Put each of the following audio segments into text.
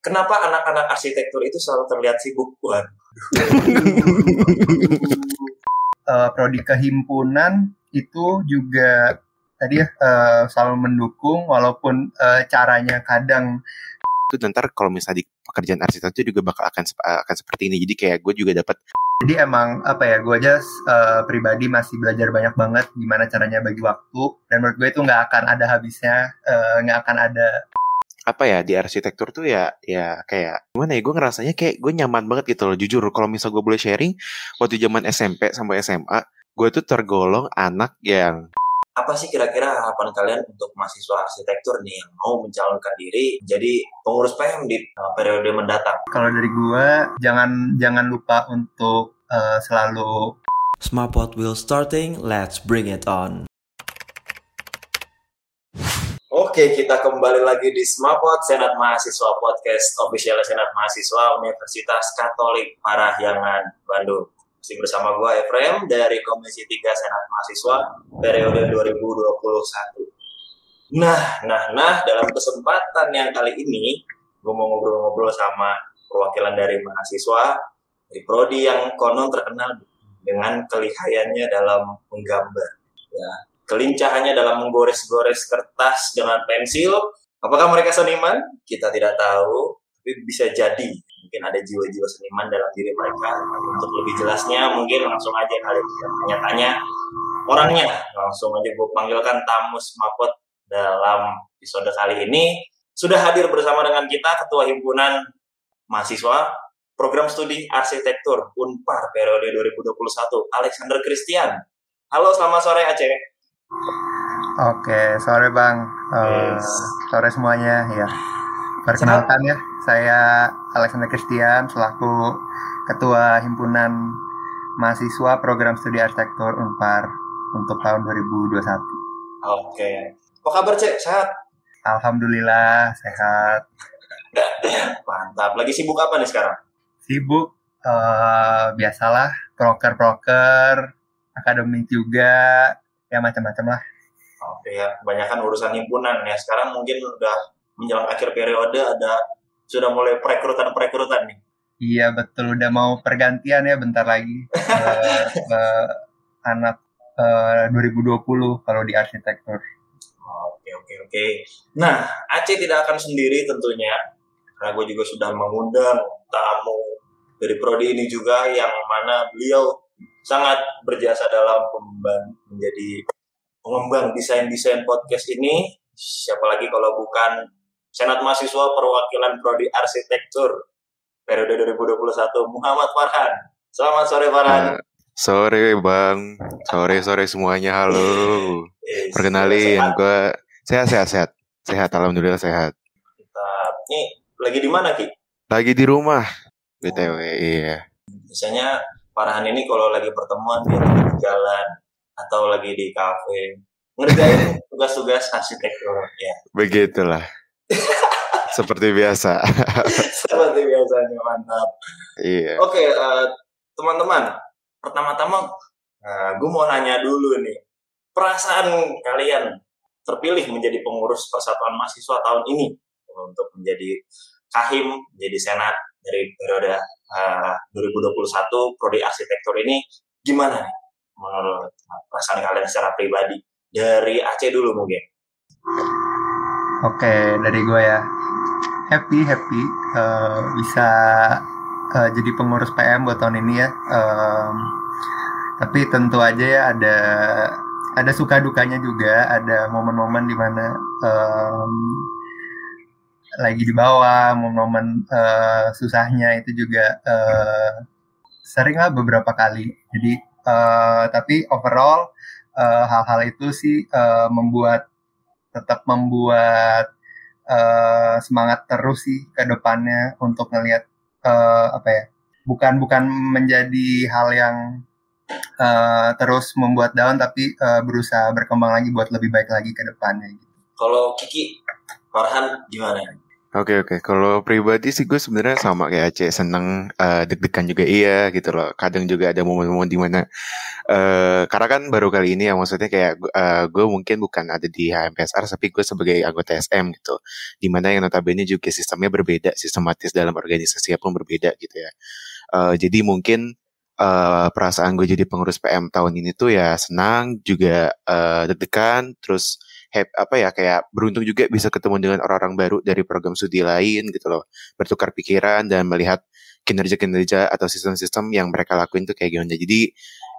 Kenapa anak-anak arsitektur itu selalu terlihat sibuk? Waduh. uh, prodi kehimpunan itu juga tadi ya uh, selalu mendukung walaupun uh, caranya kadang itu ntar kalau misalnya di pekerjaan arsitektur juga bakal akan akan seperti ini jadi kayak gue juga dapat jadi emang apa ya gue aja uh, pribadi masih belajar banyak banget gimana caranya bagi waktu dan menurut gue itu nggak akan ada habisnya nggak uh, akan ada apa ya di arsitektur tuh ya ya kayak gimana ya gue ngerasanya kayak gue nyaman banget gitu loh jujur kalau misal gue boleh sharing waktu zaman SMP sampai SMA gue tuh tergolong anak yang apa sih kira-kira harapan kalian untuk mahasiswa arsitektur nih yang mau mencalonkan diri jadi pengurus PM di uh, periode mendatang? Kalau dari gue jangan jangan lupa untuk uh, selalu Smartpot will starting, let's bring it on. Oke, kita kembali lagi di Smapot Senat Mahasiswa Podcast official Senat Mahasiswa Universitas Katolik Parahyangan Bandung. Masih bersama gue Efrem dari Komisi 3 Senat Mahasiswa periode 2021. Nah, nah, nah, dalam kesempatan yang kali ini, gue mau ngobrol-ngobrol sama perwakilan dari mahasiswa dari prodi yang konon terkenal dengan kelihayannya dalam menggambar. Ya, kelincahannya dalam menggores-gores kertas dengan pensil. Apakah mereka seniman? Kita tidak tahu, tapi bisa jadi mungkin ada jiwa-jiwa seniman dalam diri mereka. Untuk lebih jelasnya, mungkin langsung aja kalian tanya-tanya orangnya. Langsung aja gue panggilkan tamu Smapot dalam episode kali ini. Sudah hadir bersama dengan kita Ketua Himpunan Mahasiswa Program Studi Arsitektur Unpar periode 2021, Alexander Christian. Halo, selamat sore Aceh. Oke, sore Bang. Uh, yes. Sore semuanya ya. Perkenalkan ya, saya Alexander Christian selaku Ketua Himpunan Mahasiswa Program Studi Arsitektur Unpar untuk tahun 2021. Oke. Apa kabar, Cek? Sehat? Alhamdulillah, sehat. Mantap. Lagi sibuk apa nih sekarang? Sibuk uh, biasalah, proker-proker, akademik juga, ya macam-macam lah. Oke ya, kebanyakan urusan himpunan ya. Sekarang mungkin udah menjelang akhir periode ada sudah mulai perekrutan-perekrutan nih. Iya betul, udah mau pergantian ya bentar lagi uh, uh, anak uh, 2020 kalau di arsitektur. Oke oke oke. Nah Aceh tidak akan sendiri tentunya, karena gue juga sudah mengundang tamu dari prodi ini juga yang mana beliau sangat berjasa dalam menjadi pengembang desain-desain podcast ini. Siapa lagi kalau bukan Senat Mahasiswa Perwakilan Prodi Arsitektur periode 2021 Muhammad Farhan. Selamat sore Farhan. Uh, sore Bang. Sore sore semuanya. Halo. yes, Perkenalin gue sehat sehat sehat. Sehat alhamdulillah sehat. Mantap. Nih lagi di mana Ki? Lagi di rumah. BTW iya. Biasanya Farhan ini kalau lagi pertemuan dia lagi di jalan atau lagi di kafe ngerjain tugas-tugas arsitektur ya. Begitulah. Seperti biasa. Seperti biasanya mantap. Iya. Oke uh, teman-teman pertama-tama uh, eh, gue mau nanya dulu nih perasaan kalian terpilih menjadi pengurus Persatuan Mahasiswa tahun ini untuk menjadi kahim, menjadi senat dari periode uh, 2021 prodi arsitektur ini gimana nih? Menurut perasaan kalian secara pribadi dari Aceh dulu mungkin. Oke dari gue ya. Happy happy uh, bisa uh, jadi pengurus PM buat tahun ini ya. Um, tapi tentu aja ya ada ada suka dukanya juga ada momen-momen di mana um, lagi di bawah momen-momen uh, susahnya itu juga uh, sering lah beberapa kali jadi uh, tapi overall hal-hal uh, itu sih uh, membuat tetap membuat uh, semangat terus sih ke depannya untuk ngelihat uh, apa ya bukan bukan menjadi hal yang uh, terus membuat down tapi uh, berusaha berkembang lagi buat lebih baik lagi ke depannya gitu. Kalau Kiki Farhan gimana? Oke oke, kalau pribadi sih gue sebenarnya sama kayak Aceh seneng eh, deg-degan juga iya gitu loh. Kadang juga ada momen-momen di mana eh karena kan baru kali ini ya maksudnya kayak eh, gue mungkin bukan ada di HMPSR tapi gue sebagai anggota SM gitu. Di mana yang notabene juga sistemnya berbeda, sistematis dalam organisasi pun berbeda gitu ya. Eh, jadi mungkin eh, perasaan gue jadi pengurus PM tahun ini tuh ya senang juga eh, deg-degan terus hap- apa ya kayak beruntung juga bisa ketemu dengan orang-orang baru dari program studi lain gitu loh. Bertukar pikiran dan melihat kinerja-kinerja atau sistem-sistem yang mereka lakuin tuh kayak gimana. Jadi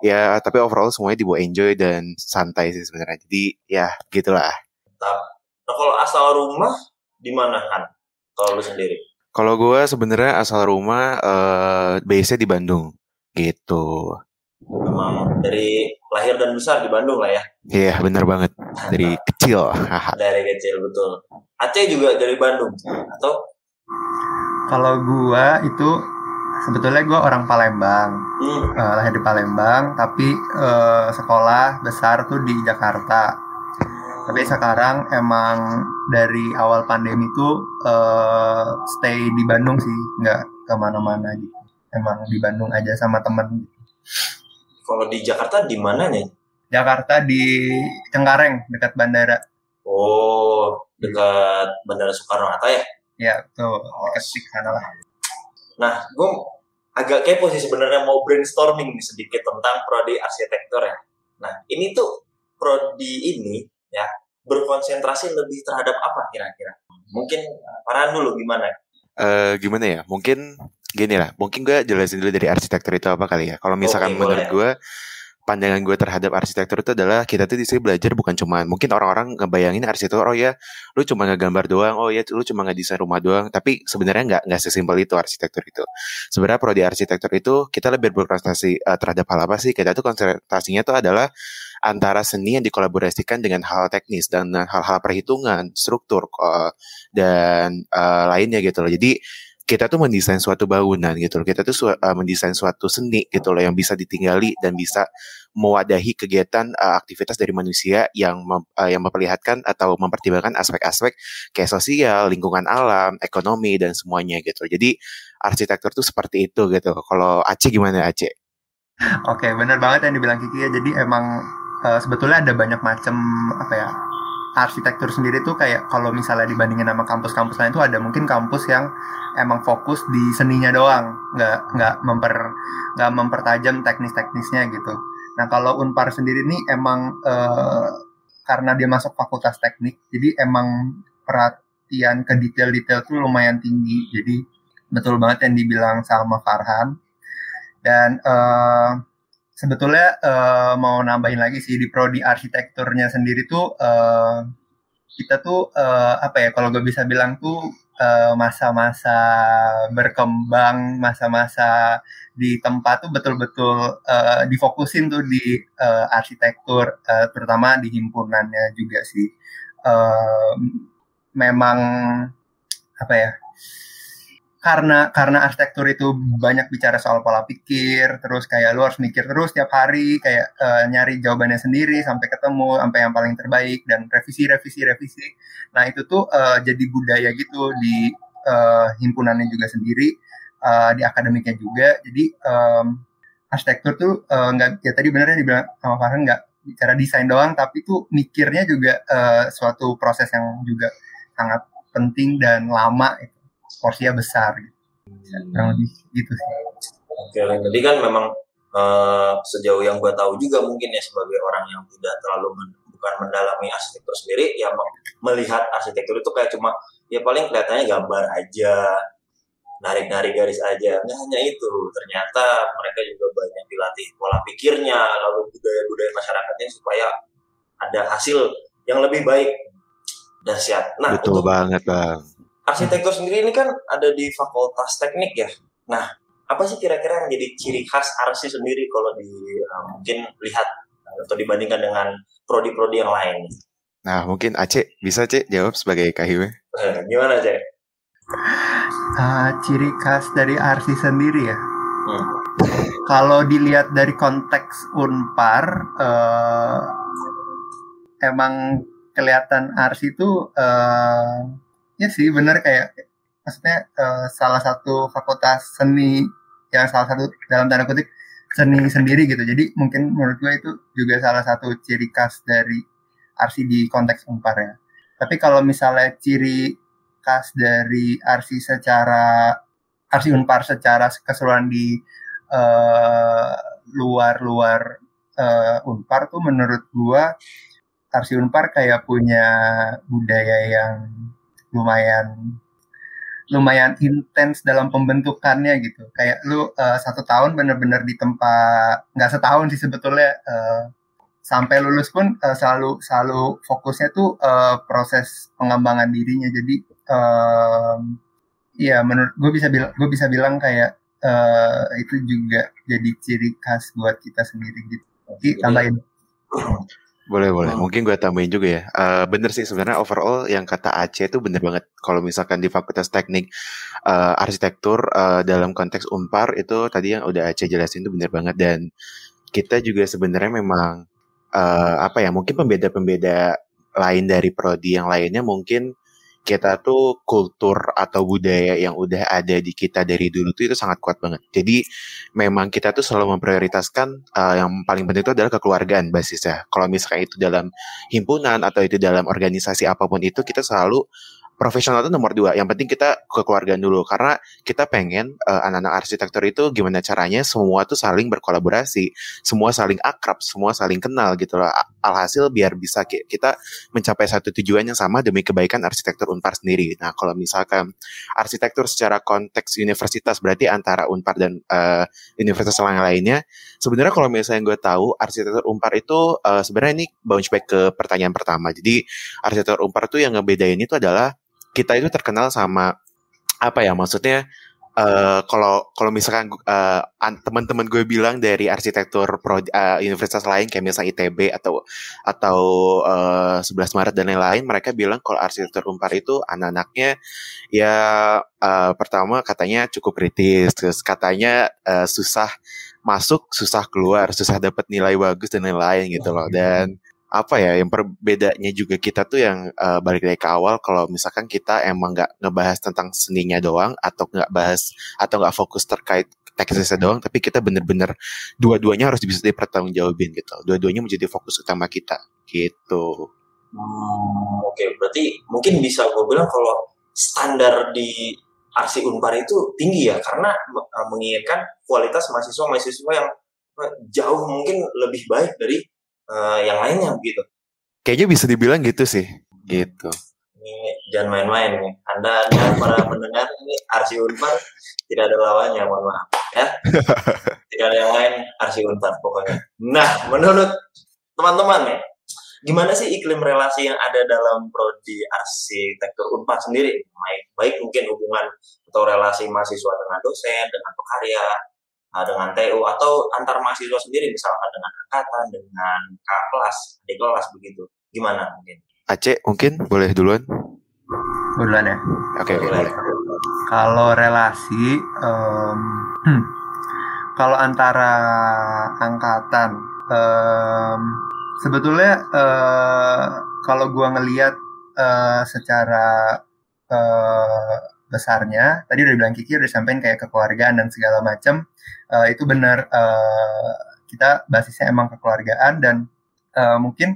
ya tapi overall semuanya dibawa enjoy dan santai sih sebenarnya. Jadi ya gitulah. Nah, kalau asal rumah di mana kan? Kalau lu sendiri? kalau gue sebenarnya asal rumah eh base-nya di Bandung. Gitu. Memang. Dari lahir dan besar di Bandung lah ya. Iya bener banget dari kecil Dari kecil betul. Aceh juga dari Bandung atau? Kalau gua itu sebetulnya gua orang Palembang, Hmm, Eh, lahir di Palembang, tapi eh, sekolah besar tuh di Jakarta. Tapi sekarang emang dari awal pandemi tuh eh, stay di Bandung sih, nggak ke mana-mana gitu. Emang di Bandung aja sama temen. Kalau di Jakarta di mana nih? Jakarta di Cengkareng dekat bandara. Oh, dekat Bandara Soekarno Hatta ya? Ya tuh dekat di sana lah. Nah, gue agak kepo sih sebenarnya mau brainstorming nih sedikit tentang prodi arsitektur ya. Nah, ini tuh prodi ini ya berkonsentrasi lebih terhadap apa kira-kira? Mungkin Farhan dulu gimana? eh gimana ya? Mungkin gini lah. Mungkin gue jelasin dulu dari arsitektur itu apa kali ya. Kalau misalkan Oke, menurut gue, pandangan gue terhadap arsitektur itu adalah kita tuh di sini belajar bukan cuman mungkin orang-orang ngebayangin arsitektur oh ya lu cuma ngegambar doang oh ya lu cuma ngedesain rumah doang tapi sebenarnya nggak nggak sesimpel itu arsitektur itu sebenarnya prodi arsitektur itu kita lebih berkonsentrasi eh, terhadap hal apa sih kita tuh konsentrasinya tuh adalah antara seni yang dikolaborasikan dengan hal teknis dan hal-hal perhitungan struktur eh, dan eh, lainnya gitu loh jadi kita tuh mendesain suatu bangunan gitu loh. Kita tuh su- uh, mendesain suatu seni gitu loh yang bisa ditinggali dan bisa mewadahi kegiatan uh, aktivitas dari manusia yang mem- uh, yang memperlihatkan atau mempertimbangkan aspek-aspek kayak sosial, lingkungan alam, ekonomi dan semuanya gitu. Jadi arsitektur tuh seperti itu gitu. Kalau Aceh gimana Aceh? Oke, bener banget yang dibilang Kiki ya. Jadi emang eh, sebetulnya ada banyak macam apa ya arsitektur sendiri tuh kayak kalau misalnya dibandingin sama kampus-kampus lain tuh ada mungkin kampus yang emang fokus di seninya doang, nggak nggak memper nggak mempertajam teknis-teknisnya gitu. Nah kalau Unpar sendiri nih emang eh, karena dia masuk fakultas teknik, jadi emang perhatian ke detail-detail tuh lumayan tinggi. Jadi betul banget yang dibilang sama Farhan dan eh, sebetulnya eh, mau nambahin lagi sih di prodi arsitekturnya sendiri tuh eh, kita tuh eh, apa ya kalau gue bisa bilang tuh masa-masa berkembang masa-masa di tempat tuh betul-betul eh, difokusin tuh di eh, arsitektur eh, terutama di himpunannya juga sih. Eh, memang apa ya karena karena arsitektur itu banyak bicara soal pola pikir terus kayak lu harus mikir terus tiap hari kayak eh, nyari jawabannya sendiri sampai ketemu sampai yang paling terbaik dan revisi revisi revisi. Nah itu tuh eh, jadi budaya gitu di eh, himpunannya juga sendiri eh, di akademiknya juga. Jadi em, arsitektur tuh nggak ya tadi benernya dibilang sama Farhan nggak bicara desain doang tapi tuh mikirnya juga eh, suatu proses yang juga sangat penting dan lama itu porsinya besar gitu. kurang lebih gitu sih Oke, jadi kan memang eh, sejauh yang gue tahu juga mungkin ya sebagai orang yang tidak terlalu men- bukan mendalami arsitektur sendiri, ya me- melihat arsitektur itu kayak cuma ya paling kelihatannya gambar aja, narik-narik garis aja. Nggak hanya itu, ternyata mereka juga banyak dilatih pola pikirnya, lalu budaya-budaya masyarakatnya supaya ada hasil yang lebih baik. Dahsyat. Nah, Betul untuk banget bang. Arsitektur sendiri ini kan ada di fakultas teknik ya. Nah, apa sih kira-kira yang jadi ciri khas arsi sendiri kalau di uh, mungkin lihat atau dibandingkan dengan prodi-prodi yang lain? Nah mungkin Aceh bisa Cek jawab sebagai KHW. Eh, gimana cek? Ah, ciri khas dari arsi sendiri ya Hmm. kalau dilihat dari konteks unpar eh, emang kelihatan arsi itu eh, ya sih bener kayak maksudnya uh, salah satu fakultas seni yang salah satu dalam tanda kutip seni sendiri gitu. Jadi mungkin menurut gue itu juga salah satu ciri khas dari RC di konteks Unpar ya. Tapi kalau misalnya ciri khas dari RC secara RC Unpar secara keseluruhan di luar-luar uh, uh, Unpar tuh menurut gua RC Unpar kayak punya budaya yang lumayan lumayan intens dalam pembentukannya gitu. Kayak lu uh, satu tahun bener-bener di tempat nggak setahun sih sebetulnya uh, sampai lulus pun uh, selalu selalu fokusnya tuh uh, proses pengembangan dirinya. Jadi uh, ya menurut gue bisa bilang gue bisa bilang kayak uh, itu juga jadi ciri khas buat kita sendiri gitu. Jadi tambahin. Boleh boleh. Oh. Mungkin gue tambahin juga ya. Uh, bener sih sebenarnya overall yang kata Aceh itu bener banget. Kalau misalkan di Fakultas Teknik uh, Arsitektur uh, dalam konteks Unpar itu tadi yang udah Aceh jelasin itu bener banget dan kita juga sebenarnya memang uh, apa ya mungkin pembeda-pembeda lain dari prodi yang lainnya mungkin kita tuh kultur atau budaya yang udah ada di kita dari dulu tuh itu sangat kuat banget. Jadi memang kita tuh selalu memprioritaskan uh, yang paling penting itu adalah kekeluargaan basisnya. Kalau misalnya itu dalam himpunan atau itu dalam organisasi apa pun itu kita selalu profesional itu nomor dua. Yang penting kita kekeluargaan dulu karena kita pengen uh, anak-anak arsitektur itu gimana caranya semua tuh saling berkolaborasi, semua saling akrab, semua saling kenal gitu loh. Alhasil biar bisa kita mencapai satu tujuan yang sama demi kebaikan arsitektur Unpar sendiri. Nah, kalau misalkan arsitektur secara konteks universitas berarti antara Unpar dan uh, universitas lain lainnya, sebenarnya kalau misalnya gue tahu arsitektur Unpar itu uh, sebenarnya ini bounce back ke pertanyaan pertama. Jadi arsitektur Unpar itu yang ngebedain itu adalah kita itu terkenal sama apa ya maksudnya uh, kalau kalau misalkan uh, teman-teman gue bilang dari arsitektur pro, uh, universitas lain kayak misalnya ITB atau atau uh, 11 Maret dan lain-lain mereka bilang kalau arsitektur Unpar itu anak-anaknya ya uh, pertama katanya cukup kritis terus katanya uh, susah masuk susah keluar susah dapat nilai bagus dan lain-lain gitu loh. Dan apa ya yang perbedanya juga kita tuh yang uh, balik dari ke awal kalau misalkan kita emang nggak ngebahas tentang seninya doang atau nggak bahas atau nggak fokus terkait teknisnya doang tapi kita bener-bener dua-duanya harus bisa dipertanggungjawabin gitu dua-duanya menjadi fokus utama kita gitu hmm, oke okay. berarti mungkin bisa gue bilang kalau standar di arsi unpar itu tinggi ya karena uh, menginginkan kualitas mahasiswa-mahasiswa yang jauh mungkin lebih baik dari uh, yang lainnya begitu. Kayaknya bisa dibilang gitu sih, gitu. Ini jangan main-main nih. Anda, anda para pendengar ini Arsi Unpar tidak ada lawannya, mohon maaf ya. tidak ada yang lain Arsi Unpar pokoknya. Nah, menurut teman-teman nih, gimana sih iklim relasi yang ada dalam prodi arsitektur Unpar sendiri? Baik, baik mungkin hubungan atau relasi mahasiswa dengan dosen, dengan pekarya, uh, dengan TU atau antar mahasiswa sendiri misalkan dengan angkatan dengan kakak kelas adik kelas begitu. Gimana mungkin? Aceh mungkin boleh duluan? Duluan ya? Oke okay, boleh. kalau relasi um, hmm, kalau antara angkatan um, sebetulnya uh, kalau gua ngelihat uh, secara uh, besarnya. Tadi udah bilang Kiki udah sampein kayak kekeluargaan dan segala macam uh, itu benar uh, kita basisnya emang kekeluargaan dan uh, mungkin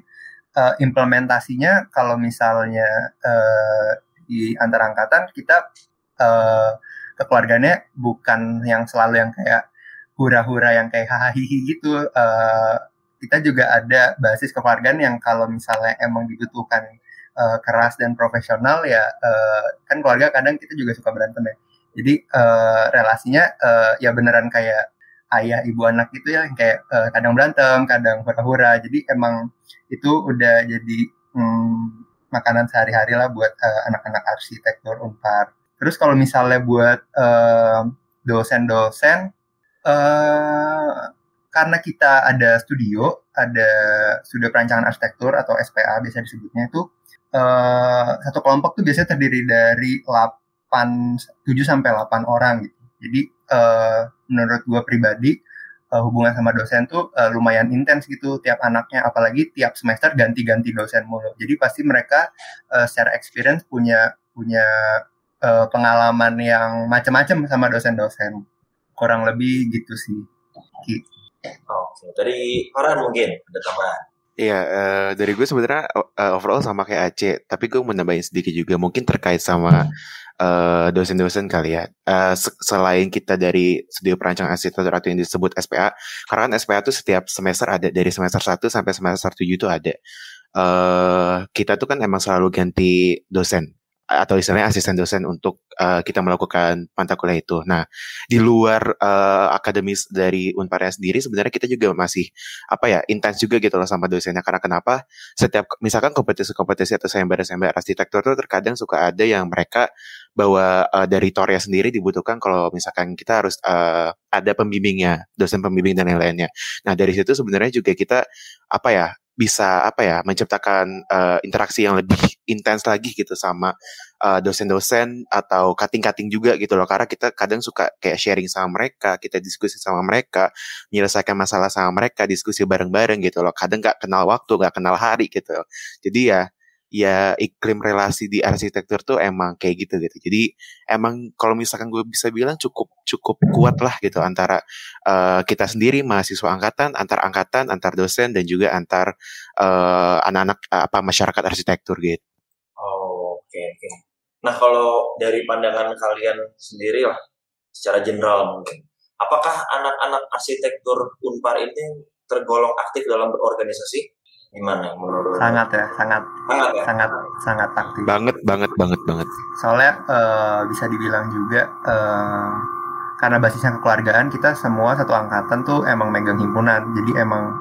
uh, implementasinya kalau misalnya uh, di antar angkatan kita uh, kekeluarganya bukan yang selalu yang kayak hura-hura yang kayak hahaha gitu. Uh, kita juga ada basis kekeluargaan yang kalau misalnya emang dibutuhkan uh, keras dan profesional ya uh, kan keluarga kadang kita juga suka berantem ya. Jadi uh, relasinya uh, ya beneran kayak ayah ibu anak gitu ya kayak uh, kadang berantem kadang hura-hura. Jadi emang itu udah jadi um, makanan sehari-hari lah buat anak anak-anak arsitektur unpar terus kalau misalnya buat dosen-dosen uh, karena kita ada studio ada studio perancangan arsitektur atau SPA biasa disebutnya itu uh, satu kelompok tuh biasanya terdiri dari 8 7 sampai 8 orang gitu. Jadi uh, menurut gue pribadi uh, hubungan sama dosen tuh uh, lumayan intens gitu tiap anaknya apalagi tiap semester ganti-ganti dosen mulu. Jadi pasti mereka uh, secara experience punya punya uh, pengalaman yang macam-macam sama dosen-dosen. Kurang lebih gitu sih. Oke, dari Farhan mungkin ada tambahan. Iya, uh, dari gue sebenarnya uh, overall sama kayak Aceh, tapi gue mau nambahin sedikit juga, mungkin terkait sama uh, dosen-dosen kali ya. Uh, selain kita dari studio perancang arsitektur atau yang disebut SPA, karena kan SPA itu setiap semester ada dari semester 1 sampai semester 7 itu ada. Uh, kita tuh kan emang selalu ganti dosen atau istilahnya asisten dosen untuk uh, kita melakukan mata kuliah itu. Nah, di luar uh, akademis dari Unpar sendiri sebenarnya kita juga masih apa ya intens juga gitu loh sama dosennya karena kenapa setiap misalkan kompetisi-kompetisi atau sayembara-sayembara arsitektur itu terkadang suka ada yang mereka bahwa uh, dari Toria sendiri dibutuhkan kalau misalkan kita harus uh, ada pembimbingnya, dosen pembimbing dan lain-lainnya. Nah, dari situ sebenarnya juga kita apa ya bisa apa ya menciptakan uh, interaksi yang lebih intens lagi gitu sama dosen dosen-dosen atau cutting-cutting juga gitu loh. Karena kita kadang suka kayak sharing sama mereka kita diskusi sama mereka menyelesaikan masalah sama mereka diskusi bareng-bareng gitu loh. Kadang nggak kenal waktu nggak kenal hari gitu. Jadi ya ya iklim relasi di arsitektur tuh emang kayak gitu gitu. Jadi emang kalau misalkan gue bisa bilang cukup cukup kuat lah gitu antara uh, kita sendiri mahasiswa angkatan, antar angkatan, antar dosen dan juga antar uh, anak-anak uh, apa masyarakat arsitektur gitu. Oh, oke okay. Okay. Nah, kalau dari pandangan kalian sendiri lah secara general mungkin, apakah anak-anak arsitektur Unpar ini tergolong aktif dalam berorganisasi? Gimana menurut sangat ya sangat. Sangat ya? sangat sangat aktif. Banget banget banget banget. Soalnya uh, bisa dibilang juga uh, karena basisnya kekeluargaan kita semua satu angkatan tuh emang megang himpunan. Jadi emang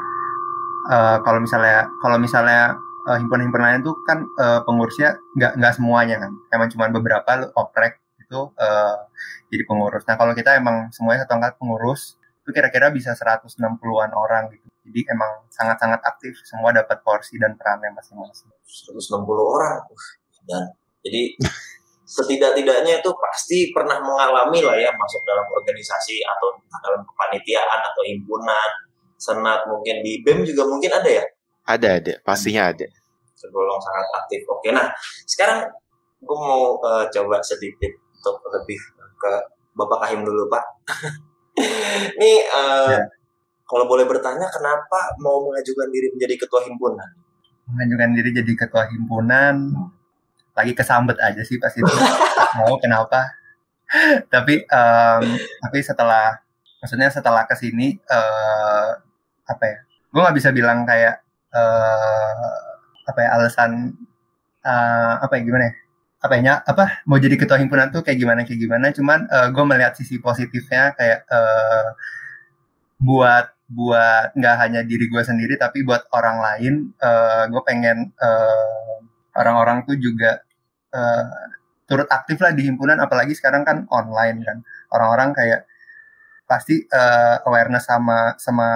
uh, kalau misalnya kalau misalnya uh, himpunan-himpunan lain tuh kan uh, pengurusnya nggak nggak semuanya kan. Emang cuma beberapa oprek itu uh, jadi pengurus. Nah kalau kita emang semuanya satu angkatan pengurus itu kira-kira bisa 160-an orang gitu jadi emang sangat-sangat aktif, semua dapat porsi dan perannya masing-masing. 160 orang, dan jadi setidak-tidaknya itu pasti pernah mengalami lah ya masuk dalam organisasi atau dalam kepanitiaan atau himpunan, senat mungkin di BEM juga mungkin ada ya? Ada ada, pastinya ada. Tergolong sangat aktif. Oke, nah sekarang gue mau uh, coba sedikit untuk lebih ke Bapak Kahim dulu Pak. Ini uh, ya kalau boleh bertanya, kenapa mau mengajukan diri menjadi ketua himpunan? Mengajukan diri jadi ketua himpunan, lagi kesambet aja sih pas itu. mau kenapa? tapi um, tapi setelah, maksudnya setelah ke sini, uh, apa ya? Gue nggak bisa bilang kayak uh, apa ya alasan uh, apa ya gimana ya? apa ya apa mau jadi ketua himpunan tuh kayak gimana kayak gimana cuman uh, gue melihat sisi positifnya kayak uh, buat buat nggak hanya diri gue sendiri tapi buat orang lain uh, gue pengen uh, orang-orang tuh juga uh, turut aktif lah di himpunan apalagi sekarang kan online kan. Orang-orang kayak pasti uh, awareness sama sama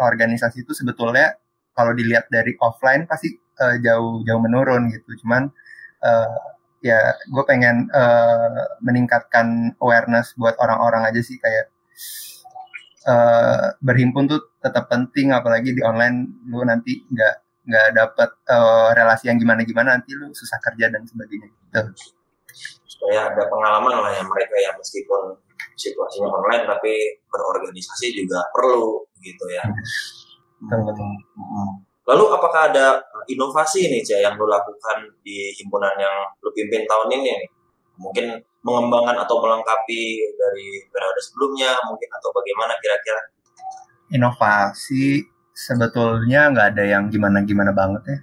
organisasi itu sebetulnya kalau dilihat dari offline pasti uh, jauh jauh menurun gitu. Cuman uh, ya gue pengen uh, meningkatkan awareness buat orang-orang aja sih kayak uh, berhimpun tuh tetap penting apalagi di online lu nanti nggak nggak dapat uh, eh, relasi yang gimana gimana nanti lu susah kerja dan sebagainya gitu supaya ada pengalaman lah ya mereka yang meskipun situasinya online tapi berorganisasi juga perlu gitu ya betul. Hmm. lalu apakah ada inovasi nih Cah yang lu lakukan di himpunan yang lu pimpin tahun ini nih mungkin mengembangkan atau melengkapi dari periode sebelumnya mungkin atau bagaimana kira-kira? Inovasi sebetulnya nggak ada yang gimana-gimana banget ya.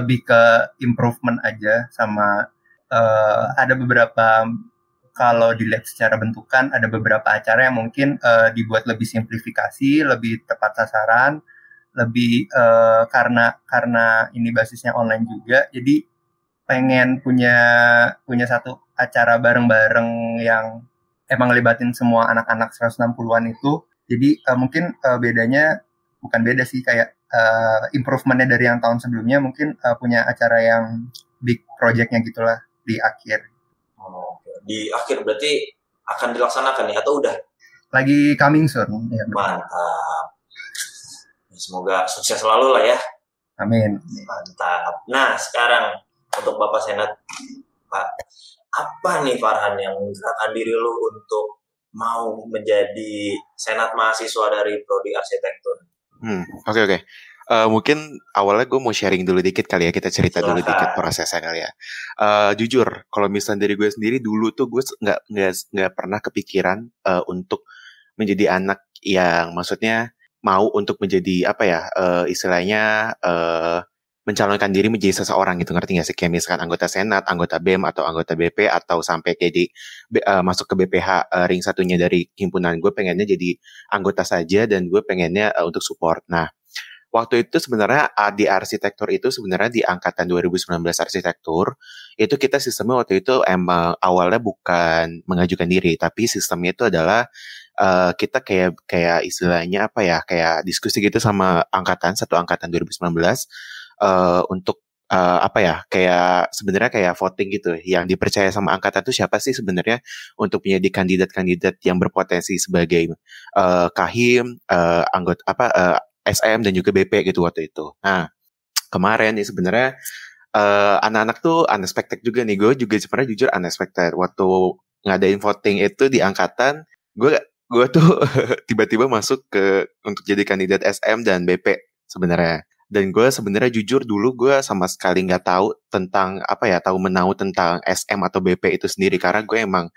Lebih ke improvement aja sama uh, ada beberapa kalau dilihat secara bentukan ada beberapa acara yang mungkin uh, dibuat lebih simplifikasi, lebih tepat sasaran, lebih uh, karena karena ini basisnya online juga, jadi pengen punya punya satu acara bareng-bareng yang emang libatin semua anak-anak 160-an itu. Jadi uh, mungkin uh, bedanya bukan beda sih kayak uh, improvementnya dari yang tahun sebelumnya mungkin uh, punya acara yang big projectnya gitulah di akhir. Oh, di akhir berarti akan dilaksanakan ya atau udah? Lagi coming soon. Ya, Mantap. Semoga sukses selalu lah ya. Amin. Mantap. Nah sekarang untuk Bapak Senat Pak, apa nih Farhan yang menggerakkan diri lu untuk mau menjadi senat mahasiswa dari prodi arsitektur? Hmm, oke oke. Eh, mungkin awalnya gue mau sharing dulu dikit kali ya kita cerita dulu Silakan. dikit prosesnya kali ya. Eh, jujur, kalau misalnya dari gue sendiri dulu tuh gue nggak nggak nggak pernah kepikiran eh, untuk menjadi anak yang maksudnya mau untuk menjadi apa ya eh, istilahnya eh, mencalonkan diri menjadi seseorang gitu. Ngerti gak sih? Kayak misalkan anggota senat, anggota BEM atau anggota BP atau sampai kayak di eh, masuk ke BPH eh, ring satunya dari himpunan. Gue pengennya jadi anggota saja dan gue pengennya eh, untuk support. Nah waktu itu sebenarnya uh, di arsitektur itu sebenarnya di angkatan 2019 arsitektur itu kita sistemnya waktu itu emang awalnya bukan mengajukan diri tapi sistemnya itu adalah uh, kita kayak kayak istilahnya apa ya kayak diskusi gitu sama angkatan satu angkatan 2019 uh, untuk uh, apa ya kayak sebenarnya kayak voting gitu yang dipercaya sama angkatan itu siapa sih sebenarnya untuk menjadi kandidat-kandidat yang berpotensi sebagai uh, kahim uh, anggota apa uh, SM dan juga BP gitu waktu itu. Nah, kemarin nih sebenarnya eh, anak-anak tuh unexpected juga nih. Gue juga sebenarnya jujur unexpected waktu ngadain voting itu di angkatan. Gue gue tuh tiba-tiba masuk ke untuk jadi kandidat SM dan BP sebenarnya. Dan gue sebenarnya jujur dulu gue sama sekali nggak tahu tentang apa ya tahu menau tentang SM atau BP itu sendiri karena gue emang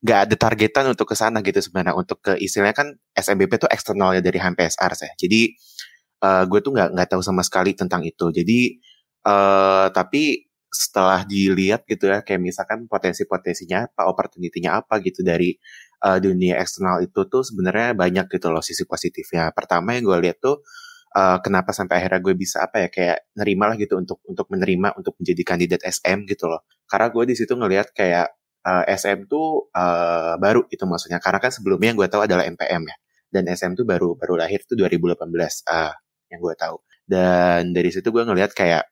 nggak ada targetan untuk ke sana gitu sebenarnya untuk ke istilahnya kan SMBP tuh eksternalnya dari HMPSR saya. Jadi uh, gue tuh nggak nggak tahu sama sekali tentang itu. Jadi uh, tapi setelah dilihat gitu ya kayak misalkan potensi-potensinya apa, opportunity-nya apa gitu dari uh, dunia eksternal itu tuh sebenarnya banyak gitu loh sisi positifnya. Pertama yang gue lihat tuh uh, kenapa sampai akhirnya gue bisa apa ya kayak nerima lah gitu untuk untuk menerima untuk menjadi kandidat SM gitu loh. Karena gue di situ ngelihat kayak uh, SM tuh uh, baru itu maksudnya. Karena kan sebelumnya yang gue tahu adalah MPM ya. Dan SM tuh baru baru lahir tuh 2018 uh, yang gue tahu. Dan dari situ gue ngelihat kayak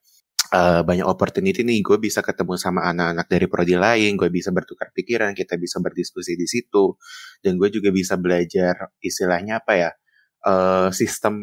uh, banyak opportunity nih. Gue bisa ketemu sama anak-anak dari prodi lain. Gue bisa bertukar pikiran. Kita bisa berdiskusi di situ. Dan gue juga bisa belajar istilahnya apa ya uh, sistem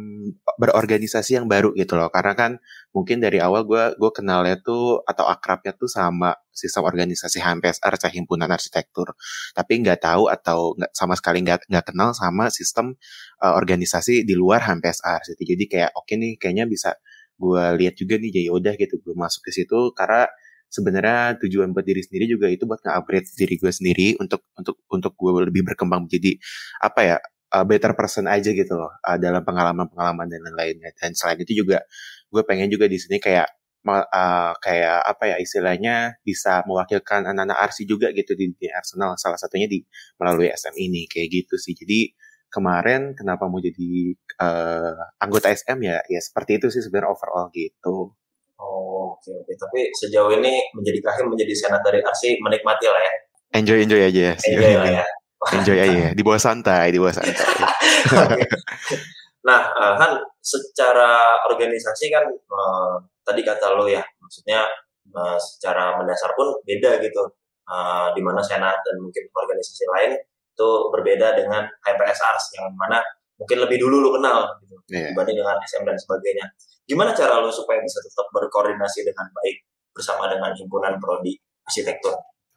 berorganisasi yang baru gitu loh. Karena kan mungkin dari awal gue gue kenalnya tuh atau akrabnya tuh sama sistem organisasi HMPSR himpunan arsitektur. Tapi nggak tahu atau nggak sama sekali nggak nggak kenal sama sistem uh, organisasi di luar HMPSR gitu. Jadi kayak oke okay nih kayaknya bisa gue lihat juga nih jadi udah gitu. Gue masuk ke situ karena sebenarnya tujuan buat diri sendiri juga itu buat nge-upgrade diri gue sendiri untuk untuk untuk gue lebih berkembang. Menjadi apa ya uh, better person aja gitu loh uh, dalam pengalaman-pengalaman dan lain-lainnya dan selain itu juga gue pengen juga di sini kayak uh, kayak apa ya istilahnya bisa mewakilkan anak-anak RC juga gitu di, di Arsenal salah satunya di melalui SM ini kayak gitu sih jadi kemarin kenapa mau jadi uh, anggota SM ya ya seperti itu sih sebenarnya overall gitu Oh, oke oke. Tapi sejauh ini menjadi kahim menjadi senat dari RC menikmati lah ya. enjoy enjoy aja ya Enjoy lah ya. Enjoy aja ya di bawah santai di bawah santai Nah, uh, kan secara organisasi kan uh, tadi kata lo ya, maksudnya uh, secara mendasar pun beda gitu. Uh, di mana senat dan mungkin organisasi lain itu berbeda dengan HMPSR yang mana mungkin lebih dulu lo kenal gitu Iya. dibanding dengan SM dan sebagainya. Gimana cara lo supaya bisa tetap berkoordinasi dengan baik bersama dengan himpunan prodi arsitektur?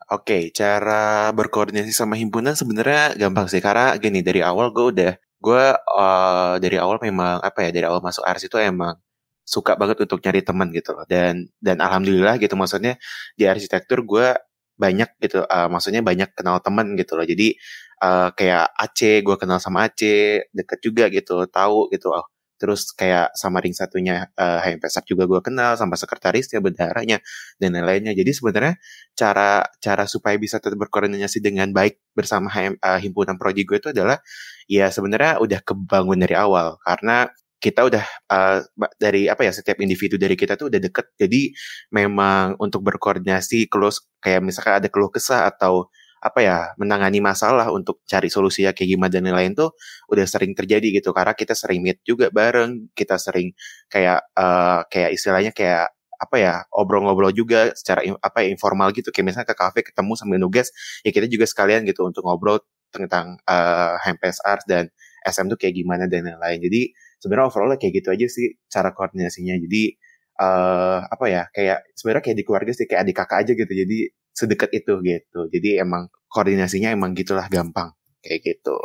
Oke, cara berkoordinasi sama himpunan sebenarnya gampang sih. Karena gini dari awal gue udah gue uh, dari awal memang apa ya dari awal masuk ars itu emang suka banget untuk nyari teman gitu loh. Dan dan alhamdulillah gitu maksudnya di arsitektur gue banyak gitu uh, maksudnya banyak kenal teman gitu loh. Jadi uh, kayak Aceh gue kenal sama Aceh deket juga gitu tahu gitu oh terus kayak sama ring satunya uh, HMPSR juga gue kenal sama sekretarisnya bendaharanya dan lain-lainnya. Jadi sebenarnya cara cara supaya bisa tetap berkoordinasi dengan baik bersama HM, uh, himpunan prodi gue itu adalah ya sebenarnya udah kebangun dari awal. Karena kita udah uh, dari apa ya setiap individu dari kita tuh udah deket. Jadi memang untuk berkoordinasi close kayak misalkan ada keluh kesah atau apa ya menangani masalah untuk cari solusi ya kayak gimana dan lain-lain tuh udah sering terjadi gitu. Karena kita sering meet juga bareng kita sering kayak uh, kayak istilahnya kayak apa ya obrol-ngobrol juga secara apa ya, informal gitu. Kayak misalnya ke kafe ketemu sambil nugas ya kita juga sekalian gitu untuk ngobrol tentang uh, HMPSR dan SM tuh kayak gimana dan lain-lain. Jadi sebenarnya overall kayak gitu aja sih cara koordinasinya. Jadi uh, apa ya kayak sebenarnya kayak di keluarga sih kayak adik kakak aja gitu. Jadi sedekat itu gitu. Jadi emang koordinasinya emang gitulah gampang kayak gitu.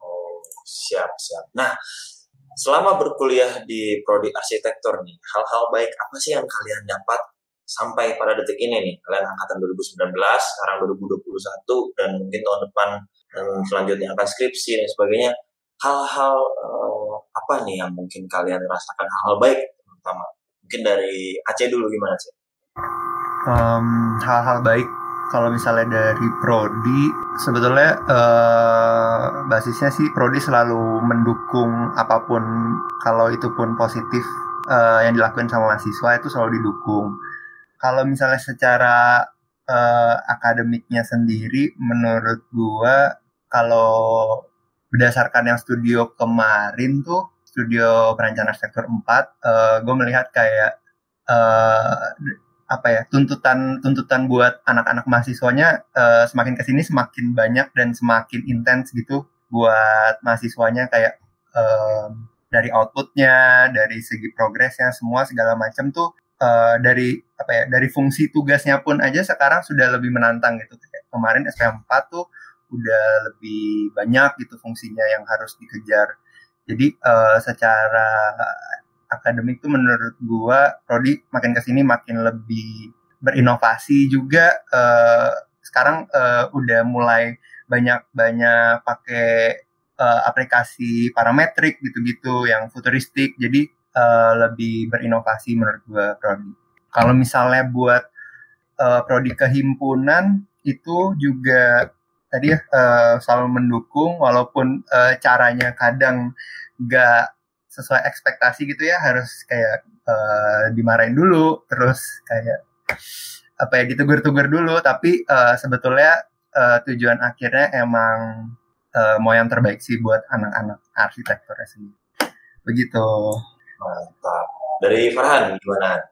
Oh, siap, siap. Nah, selama berkuliah di prodi arsitektur nih, hal-hal baik apa sih yang kalian dapat sampai pada detik ini nih? Kalian angkatan 2019, sekarang 2021, dan mungkin tahun depan dan selanjutnya akan skripsi dan sebagainya. Hal-hal uh, apa nih yang mungkin kalian rasakan hal-hal baik terutama? Mungkin dari Aceh dulu gimana sih? Um, hal-hal baik. Kalau misalnya dari prodi sebetulnya uh, basisnya sih prodi selalu mendukung apa pun kalau itu pun positif uh, yang dilakukan sama mahasiswa itu selalu didukung. Kalau misalnya secara uh, akademiknya sendiri menurut gua kalau berdasarkan yang studio kemarin tuh studio perencanaan sektor 4 uh, gue melihat kayak uh, apa ya tuntutan tuntutan buat anak-anak mahasiswanya uh, semakin ke sini semakin banyak dan semakin intens gitu buat mahasiswanya kayak um, dari outputnya dari segi progresnya semua segala macam tuh uh, dari apa ya dari fungsi tugasnya pun aja sekarang sudah lebih menantang gitu. Kayak kemarin SPM 4 tuh udah lebih banyak gitu fungsinya yang harus dikejar. Jadi uh, secara akademik tuh menurut gua prodi makin ke sini makin lebih berinovasi juga uh, sekarang uh, udah mulai banyak banyak pakai uh, aplikasi parametrik gitu-gitu yang futuristik. Jadi uh, lebih berinovasi menurut gua prodi kalau misalnya buat uh, prodi kehimpunan itu juga tadi ya uh, selalu mendukung walaupun uh, caranya kadang nggak sesuai ekspektasi gitu ya harus kayak uh, dimarahin dulu terus kayak apa ya ditegur-tegur dulu. Tapi uh, sebetulnya uh, tujuan akhirnya emang uh, mau yang terbaik sih buat anak-anak arsitekturnya sendiri. Begitu. Mantap. Dari Farhan gimana?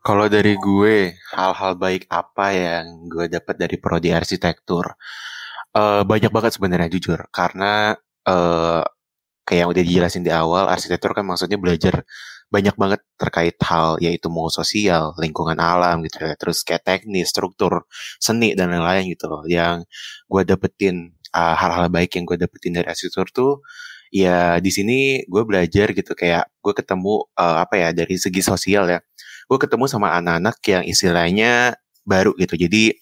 Kalau dari gue hal-hal baik apa yang gue dapat dari prodi arsitektur? Uh, banyak banget sebenarnya jujur. Karena uh, kayak yang udah dijelasin di awal, arsitektur kan maksudnya belajar banyak banget terkait hal yaitu mau sosial, lingkungan alam gitu ya, terus kayak teknis, struktur, seni dan lain-lain gitu loh. Yang gue dapetin hal hal-hal baik yang gue dapetin dari arsitektur tuh ya di sini gue belajar gitu kayak gue ketemu uh, apa ya dari segi sosial ya gue ketemu sama anak-anak yang istilahnya baru gitu jadi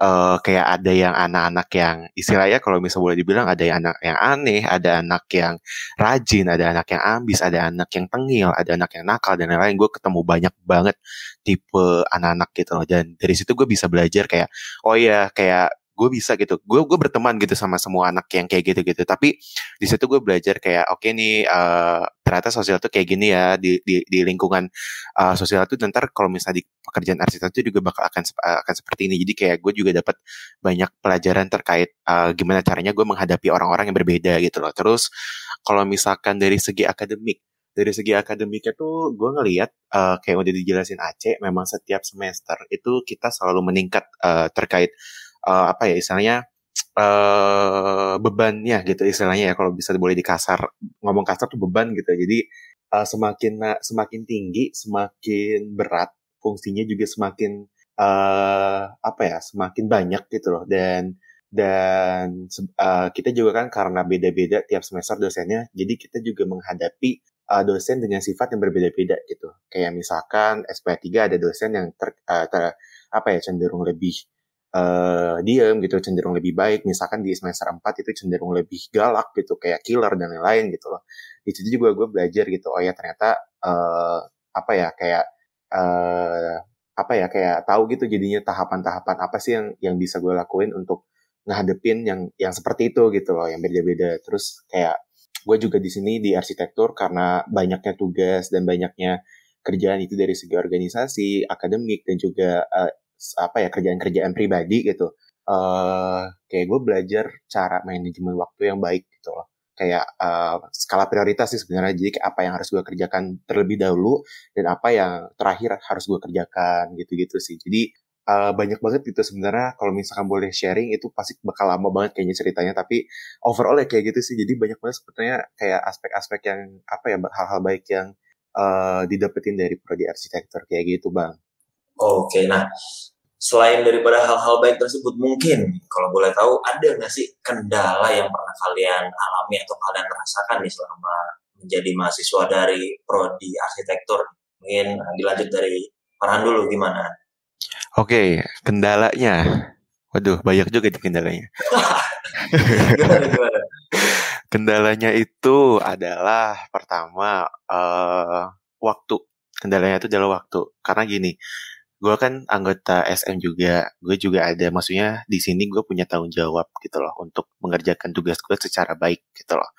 uh, kayak ada yang anak-anak yang istilahnya kalau misalnya boleh dibilang ada yang anak yang aneh, ada anak yang rajin, ada anak yang ambis, ada anak yang tengil, ada anak yang nakal dan lain-lain. Gue ketemu banyak banget tipe anak-anak gitu loh. Dan dari situ gue bisa belajar kayak, oh ya kayak gue bisa gitu. Gue gue berteman gitu sama semua anak yang kayak gitu gitu tapi di situ gue belajar kayak oke okay nih uh, ternyata sosial tuh kayak gini ya di di, di lingkungan uh, sosial tuh ntar kalau misalnya di pekerjaan arsitektur juga bakal akan akan seperti ini. Jadi kayak gue juga dapat banyak pelajaran terkait uh, gimana caranya gue menghadapi orang-orang yang berbeda gitu loh. Terus kalau misalkan dari segi akademik dari segi akademiknya tuh gue ngelihat uh, kayak udah dijelasin Aceh memang setiap semester itu kita selalu meningkat uh, terkait uh, apa ya istilahnya uh, bebannya gitu istilahnya ya kalau bisa boleh dikasar ngomong kasar tuh beban gitu jadi uh, semakin semakin tinggi semakin berat fungsinya juga semakin uh, apa ya semakin banyak gitu loh. Dan dan uh, kita juga kan karena beda-beda tiap semester dosennya jadi kita juga menghadapi uh, dosen dengan sifat yang berbeda-beda gitu. Kayak misalkan SP3 ada dosen yang ter, uh, ter apa ya cenderung lebih uh, diem gitu cenderung lebih baik. Misalkan di semester 4 itu cenderung lebih galak gitu kayak killer dan lain-lain gitu loh. Di situ juga gue belajar gitu. Oh ya ternyata uh, apa ya kayak uh, apa ya kayak tahu gitu jadinya tahapan-tahapan apa sih yang yang bisa gue lakuin untuk ngadepin yang yang seperti itu gitu loh yang beda-beda. Terus kayak gue juga di sini di arsitektur karena banyaknya tugas dan banyaknya kerjaan itu dari segi organisasi akademik dan juga uh, apa ya kerjaan-kerjaan pribadi gitu. Uh, kayak gue belajar cara manajemen waktu yang baik gitu loh. Kayak uh, skala prioritas sih sebenarnya. Jadi apa yang harus gue kerjakan terlebih dahulu dan apa yang terakhir harus gue kerjakan gitu-gitu sih. Jadi uh, banyak banget gitu sebenarnya. Kalau misalkan boleh sharing itu pasti bakal lama banget kayaknya ceritanya. Tapi overall ya kayak gitu sih. Jadi banyak banget sebetulnya kayak aspek-aspek yang apa ya hal-hal baik yang uh, didapetin dari prodi arsitektur kayak gitu bang Oke, nah selain daripada hal-hal baik tersebut, mungkin kalau boleh tahu ada nggak sih kendala yang pernah kalian alami atau kalian rasakan nih selama menjadi mahasiswa dari prodi arsitektur? Mungkin uh, dilanjut dari Farhan dulu gimana? Oke, kendalanya. Waduh, banyak juga nih kendalanya. Gimana gimana? Kendalanya itu adalah pertama eh waktu. Kendalanya itu adalah waktu. Karena gini, gue kan anggota SM juga. Gue juga ada, maksudnya di sini gue punya tanggung jawab gitu loh untuk mengerjakan tugas gue secara baik gitu loh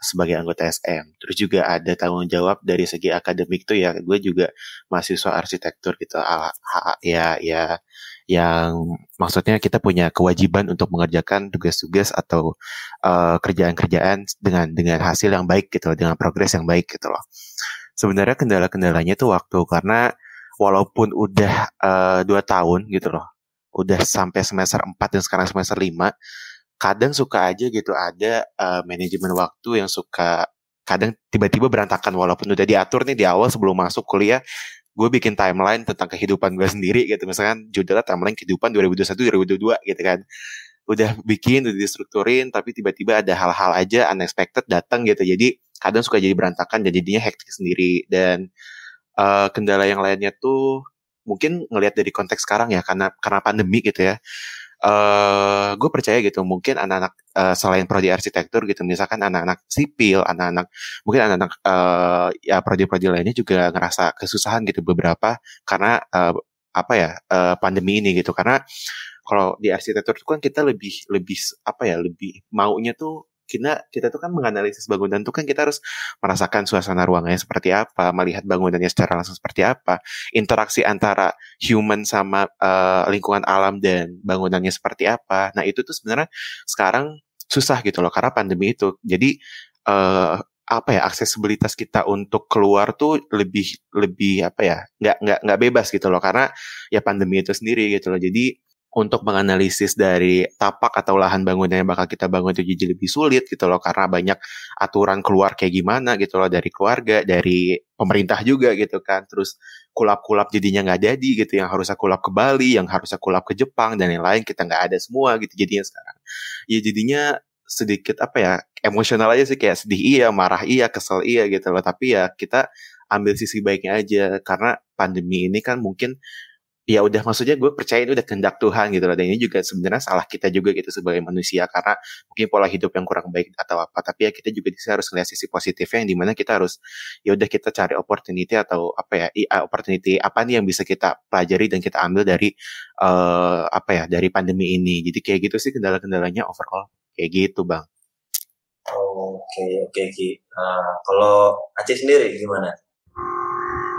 sebagai anggota SM. Terus juga ada tanggung jawab dari segi akademik tuh ya, gue juga mahasiswa arsitektur gitu. Ya, ya, yang maksudnya kita punya kewajiban untuk mengerjakan tugas-tugas atau eh, kerjaan-kerjaan dengan dengan hasil yang baik gitu loh, dengan progres yang baik gitu loh. Sebenarnya kendala-kendalanya tuh waktu karena walaupun udah eh, dua tahun gitu loh, udah sampai semester 4 dan sekarang semester 5, kadang suka aja gitu ada eh, manajemen waktu yang suka kadang tiba-tiba berantakan walaupun udah diatur nih di awal sebelum masuk kuliah gue bikin timeline tentang kehidupan gue sendiri gitu. Misalkan judulnya timeline kehidupan 2021 2022 gitu kan. Udah bikin udah distrukturin tapi tiba-tiba ada hal-hal aja unexpected datang gitu. Jadi kadang suka jadi berantakan dan jadinya hektik sendiri. Dan eh, kendala yang lainnya tuh mungkin ngelihat dari konteks sekarang ya karena karena pandemi gitu ya. Eh gue percaya gitu mungkin anak-anak eh, selain prodi arsitektur gitu misalkan anak-anak sipil anak-anak mungkin anak-anak eh, ya prodi-prodi lainnya juga ngerasa kesusahan gitu beberapa karena eh, apa ya eh, pandemi ini gitu. Karena kalau di arsitektur itu kan kita lebih lebih apa ya lebih maunya tuh kita kita tuh kan menganalisis bangunan tuh kan kita harus merasakan suasana ruangannya seperti apa melihat bangunannya secara langsung seperti apa interaksi antara human sama eh, lingkungan alam dan bangunannya seperti apa. Nah itu tuh sebenarnya sekarang susah gitu loh karena pandemi itu. Jadi eh, apa ya aksesibilitas kita untuk keluar tuh lebih lebih apa ya nggak nggak nggak bebas gitu loh karena ya pandemi itu sendiri gitu loh. Jadi untuk menganalisis dari tapak atau lahan bangunan yang bakal kita bangun itu jadi lebih sulit gitu loh karena banyak aturan keluar kayak gimana gitu loh dari keluarga dari pemerintah juga gitu kan. Terus kulap-kulap jadinya nggak jadi gitu yang harusnya kulap ke Bali yang harusnya kulap ke Jepang dan yang lain kita nggak ada semua gitu jadinya sekarang. Ya jadinya sedikit apa ya emosional aja sih kayak sedih iya marah iya kesel iya gitu loh. Tapi ya kita ambil sisi baiknya aja karena pandemi ini kan mungkin ya udah maksudnya gue percaya itu udah kehendak Tuhan gitu loh. Dan ini juga sebenarnya salah kita juga gitu sebagai manusia karena mungkin pola hidup yang kurang baik atau apa. Tapi ya kita juga bisa harus melihat sisi positifnya yang di mana kita harus ya udah kita cari opportunity atau apa ya uh, opportunity apa nih yang bisa kita pelajari dan kita ambil dari eh apa ya dari pandemi ini. Jadi kayak gitu sih kendala-kendalanya overall. Kayak gitu bang. Oke oke Ki. Nah, kalau Aceh sendiri gimana?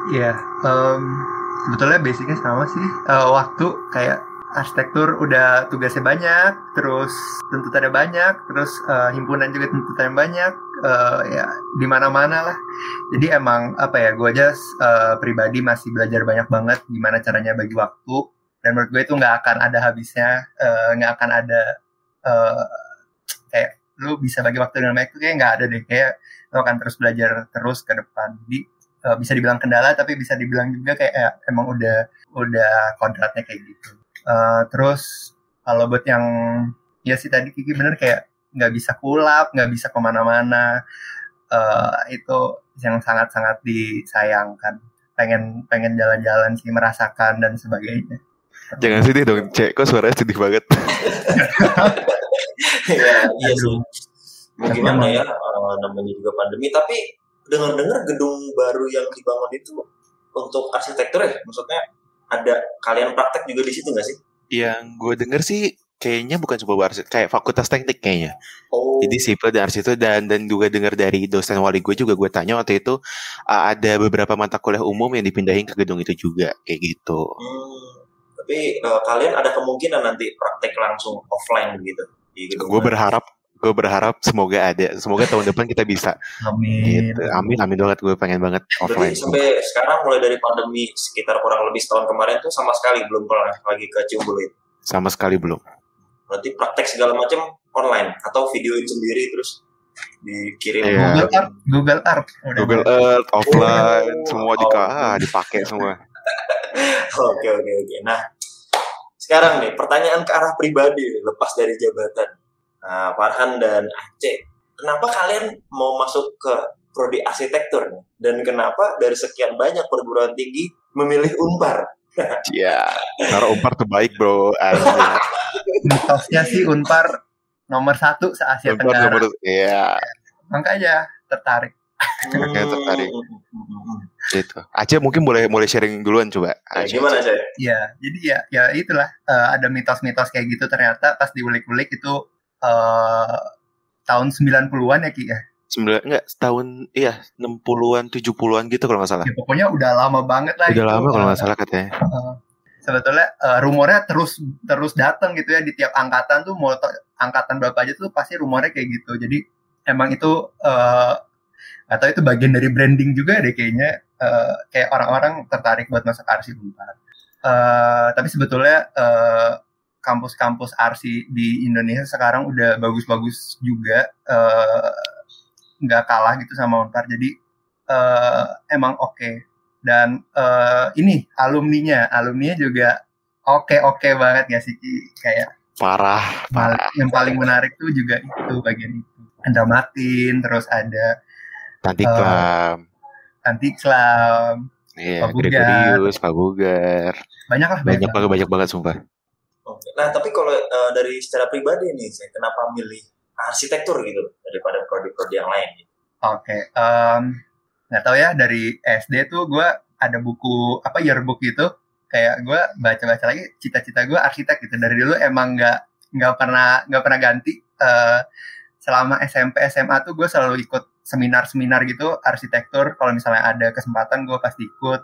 Iya, em, sebetulnya basicnya sama sih. Eh, waktu kayak arsitektur udah tugasnya banyak, terus tuntutannya banyak, terus eh, himpunan juga tuntutannya banyak, eh, ya di mana-mana lah. Jadi emang apa ya, gue aja eh, pribadi masih belajar banyak banget gimana caranya bagi waktu. Dan menurut gue itu nggak akan ada habisnya, nggak akan ada eh, kayak lu bisa bagi waktu dengan baik tuh kayak nggak ada deh kayak lu akan terus belajar terus ke depan. Jadi eh, bisa dibilang kendala tapi bisa dibilang juga kayak eh, emang udah udah kodratnya kayak gitu. Eh, terus kalau buat yang ya sih tadi Kiki bener kayak nggak bisa kulap, nggak bisa ke mana-mana. Eh, itu yang sangat-sangat disayangkan. Pengen pengen jalan-jalan sih merasakan dan sebagainya. jangan sedih dong cek kok suaranya sedih banget ya, iya sih. Gimana ya, eh, namanya juga pandemi. Tapi dengar-dengar gedung baru yang dibangun itu untuk arsitektur ya, maksudnya ada kalian praktek juga di situ nggak sih? yang gue denger sih kayaknya bukan cuma arsitek kayak fakultas teknik kayaknya. Oh, Jadi sipil dan arsitek dan dan juga dengar dari dosen wali gue juga gue tanya waktu itu uh, ada beberapa mata kuliah umum yang dipindahin ke gedung itu juga kayak gitu. hmm, tapi eh, kalian ada kemungkinan nanti praktek langsung offline gitu Gue berharap gue berharap semoga ada semoga tahun depan kita bisa Amin. gitu. Amin amin banget gue pengen banget offline. Berarti sampai sekarang mulai dari pandemi sekitar kurang lebih setahun kemarin tuh sama sekali belum pernah lagi ke Ciumbuleuit. itu. Sama sekali belum. Berarti praktek segala macam online atau videoin sendiri terus dikirim. Iya. Google Earth, Google Earth. Udah Google ada. Earth offline Oh. semua di ah, dipakai semua. Oke oke oke. Nah sekarang nih pertanyaan ke arah pribadi lepas dari jabatan. Nah, Farhan dan Aceh, kenapa kalian mau masuk ke prodi arsitektur nih? Dan kenapa dari sekian banyak perguruan tinggi memilih Unpar? Iya, karena Unpar terbaik bro. Mitosnya sih Unpar nomor satu se Asia Unpar Tenggara. nomor, iya, Makanya tertarik. Makanya tertarik. Hmm. gitu. Aceh mungkin boleh mulai sharing duluan coba. Aceh. gimana saya? Iya, jadi ya ya itulah eh, ada mitos-mitos kayak gitu ternyata pas diulik-ulik itu eh tahun 90-an ya Ki ya. Sembilan enggak setahun iya 60-an 70-an gitu kalau nggak salah. Ya, pokoknya udah lama banget lah Udah itu. lama kalau Eh, nggak salah katanya. eh, sebetulnya eh, rumornya terus terus datang gitu ya di tiap angkatan tuh mau angkatan berapa aja tuh pasti rumornya kayak gitu. Jadi emang itu eh atau itu bagian dari branding juga deh kayaknya eh, kayak orang-orang tertarik buat masuk arsi Unpar. Eh, tapi sebetulnya eh, kampus-kampus arsi di Indonesia sekarang udah bagus-bagus juga eh, nggak kalah gitu sama Unpar. Jadi eh, emang oke dan eh, ini alumninya alumninya juga oke oke banget ya sih kayak Parah, parah. yang paling menarik tuh juga itu bagian itu Andra Martin terus ada Nanti Eh, klam. Antiklam Iya, Pak. Gregorius, Pak Bugar. banyak lah Banyak banget, banyak banget sumpah. Oke. Nah, tapi kalau eh, dari secara pribadi nih, saya kenapa milih arsitektur gitu daripada prodi-prodi yang lain? Gitu? Oke, em, nggak tahu ya dari SD tuh gue ada buku apa yearbook gitu, kayak gue baca-baca lagi cita-cita gue arsitek gitu dari dulu emang nggak nggak pernah nggak pernah ganti. Eh, selama SMP SMA tuh gue selalu ikut seminar-seminar gitu arsitektur. Kalau misalnya ada kesempatan gue pasti ikut.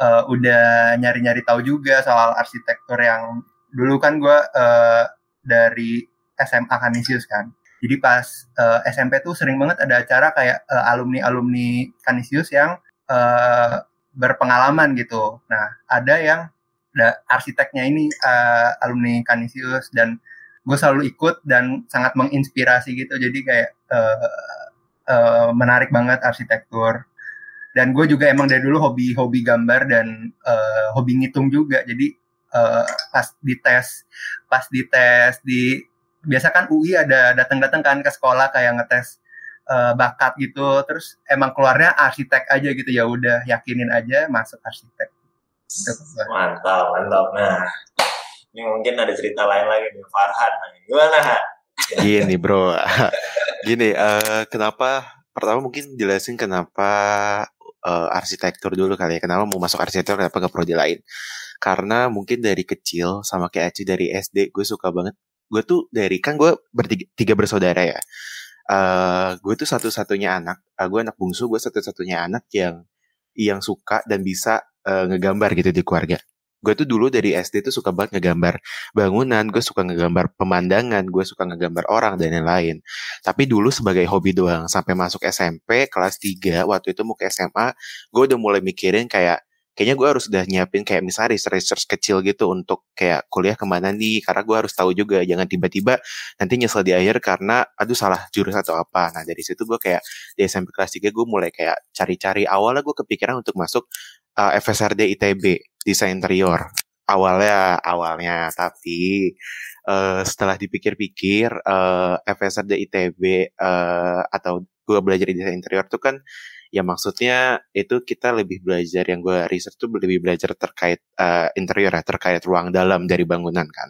Eh, udah nyari-nyari tahu juga soal arsitektur yang dulu kan gue eh, dari SMA Kanisius kan. Jadi pas eh, SMP tuh sering banget ada acara kayak eh, alumni-alumni Kanisius yang eh, berpengalaman gitu. Nah, ada yang ada arsiteknya ini eh, alumni Kanisius dan gue selalu ikut dan sangat menginspirasi gitu. Jadi kayak eh, eh, menarik banget arsitektur. Dan gue juga emang dari dulu hobi-hobi gambar dan eh, hobi ngitung juga. Jadi eh, pas dites, pas dites di biasa kan UI ada datang-datang kan ke sekolah kayak ngetes eh, bakat gitu terus emang keluarnya arsitek aja gitu ya udah yakinin aja masuk arsitek Gitu. Mantap, mantap. Nah, ini mungkin ada cerita lain lagi nih, Farhan. Nah, gimana? Gini bro, gini. eh, kenapa? Pertama mungkin jelasin kenapa eh, arsitektur dulu kali ya. Kenapa mau masuk arsitektur? Kenapa ke prodi lain? Karena mungkin dari kecil sama kayak Aci dari SD, gue suka banget. Gue tuh dari kan gue bertiga tiga bersaudara ya. eh gue tuh satu-satunya anak. eh, gue anak bungsu. Gue satu-satunya anak yang yang suka dan bisa eh, ngegambar gitu di keluarga. Gue tuh dulu dari SD tuh suka banget ngegambar bangunan, gue suka ngegambar pemandangan, gue suka ngegambar orang dan lain-lain. Tapi dulu sebagai hobi doang, sampai masuk SMP kelas 3, waktu itu mau ke SMA, gue udah mulai mikirin kayak, kayaknya gue harus udah nyiapin kayak misalnya research kecil gitu untuk kayak kuliah ke mana nih, karena gue harus tahu juga, jangan tiba-tiba nanti nyesel di akhir karena, aduh salah jurusan atau apa. Nah dari situ gue kayak, di SMP kelas 3 gue mulai kayak cari-cari, awalnya gue kepikiran untuk masuk uh, FSRD ITB, desain interior. Awalnya awalnya tapi eh, setelah dipikir-pikir eh, FSRD ITB eh, atau gue belajar di desain interior tuh kan ya maksudnya itu kita lebih belajar yang gue research tuh lebih belajar terkait eh, interior ya terkait ruang dalam dari bangunan kan.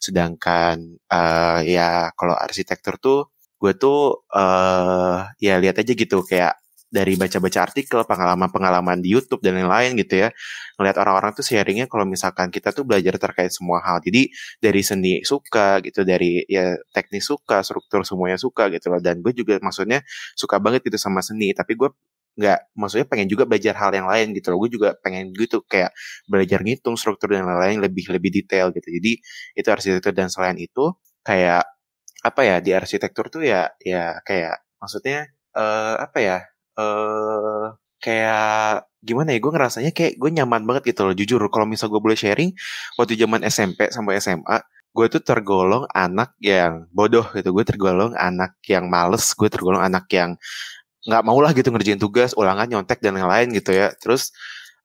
Sedangkan eh, ya kalau arsitektur tuh gue tuh eh ya lihat aja gitu kayak dari baca-baca artikel, pengalaman-pengalaman di YouTube dan lain-lain gitu ya. Ngeliat orang-orang tuh sharingnya kalau misalkan kita tuh belajar terkait semua hal. Jadi dari seni suka gitu, dari ya teknik suka, struktur semuanya suka gitu loh. Dan gue juga maksudnya suka banget gitu sama seni. Tapi gue nggak maksudnya pengen juga belajar hal yang lain gitu loh. Gue juga pengen gitu kayak belajar ngitung struktur dan lain-lain lebih lebih detail gitu. Jadi itu arsitektur dan selain itu kayak apa ya di arsitektur tuh ya ya kayak maksudnya eh apa ya eh kayak gimana ya gue ngerasanya kayak gue nyaman banget gitu loh jujur. Kalau misal gue boleh sharing waktu zaman SMP sampai SMA gue tuh tergolong anak yang bodoh gitu. Gue tergolong anak yang males gue tergolong anak yang nggak mau lah gitu ngerjain tugas ulangan nyontek dan lain-lain gitu ya. Terus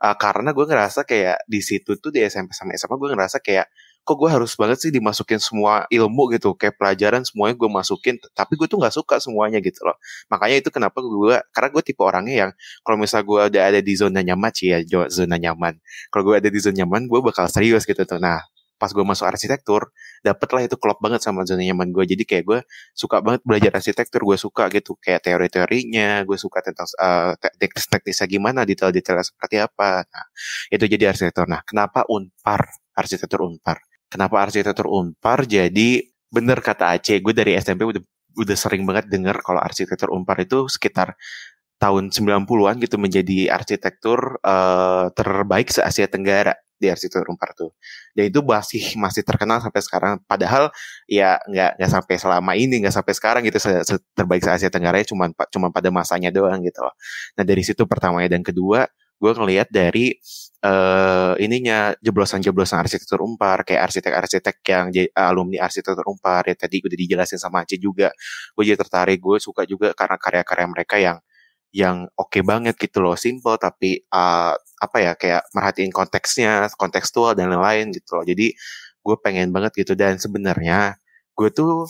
uh, karena gue ngerasa kayak di situ tuh di SMP sama SMA gue ngerasa kayak kok gue harus banget sih dimasukin semua ilmu gitu kayak pelajaran semuanya gue masukin tapi gue tuh nggak suka semuanya gitu loh. Makanya itu kenapa gue karena gue tipe orangnya yang kalau misal gue udah ada di zona nyaman sih ya zona nyaman. Kalau gue ada di zona nyaman gue bakal serius gitu tuh. Nah pas gue masuk arsitektur dapet lah itu klop banget sama zona nyaman gue jadi kayak gue suka banget belajar arsitektur gue suka gitu kayak teori-teorinya gue suka tentang uh, teknis-teknisnya gimana detail-detailnya seperti apa. Nah itu jadi arsitektur. Nah kenapa unpar? Arsitektur unpar kenapa arsitektur unpar jadi bener kata Aceh gue dari SMP udah udah sering banget denger kalau arsitektur unpar itu sekitar tahun 90-an gitu menjadi arsitektur uh, terbaik se Asia Tenggara di arsitektur Unpar tuh. Dan itu masih masih terkenal sampai sekarang. Padahal ya nggak nggak sampai selama ini, nggak sampai sekarang gitu se, se terbaik se Asia Tenggara cuma cuma pada masanya doang gitu loh. Nah dari situ pertamanya dan kedua gue ngelihat dari uh, ininya jeblosan-jeblosan arsitektur Unpar kayak arsitek-arsitek yang alumni arsitektur Unpar ya tadi udah dijelasin sama Aceh juga. Gue jadi tertarik. Gue suka juga karena karya-karya mereka yang yang oke okay banget gitu loh. Simple tapi uh, apa ya kayak merhatiin konteksnya kontekstual dan lain-lain gitu loh. Jadi gue pengen banget gitu. Dan sebenarnya gue tuh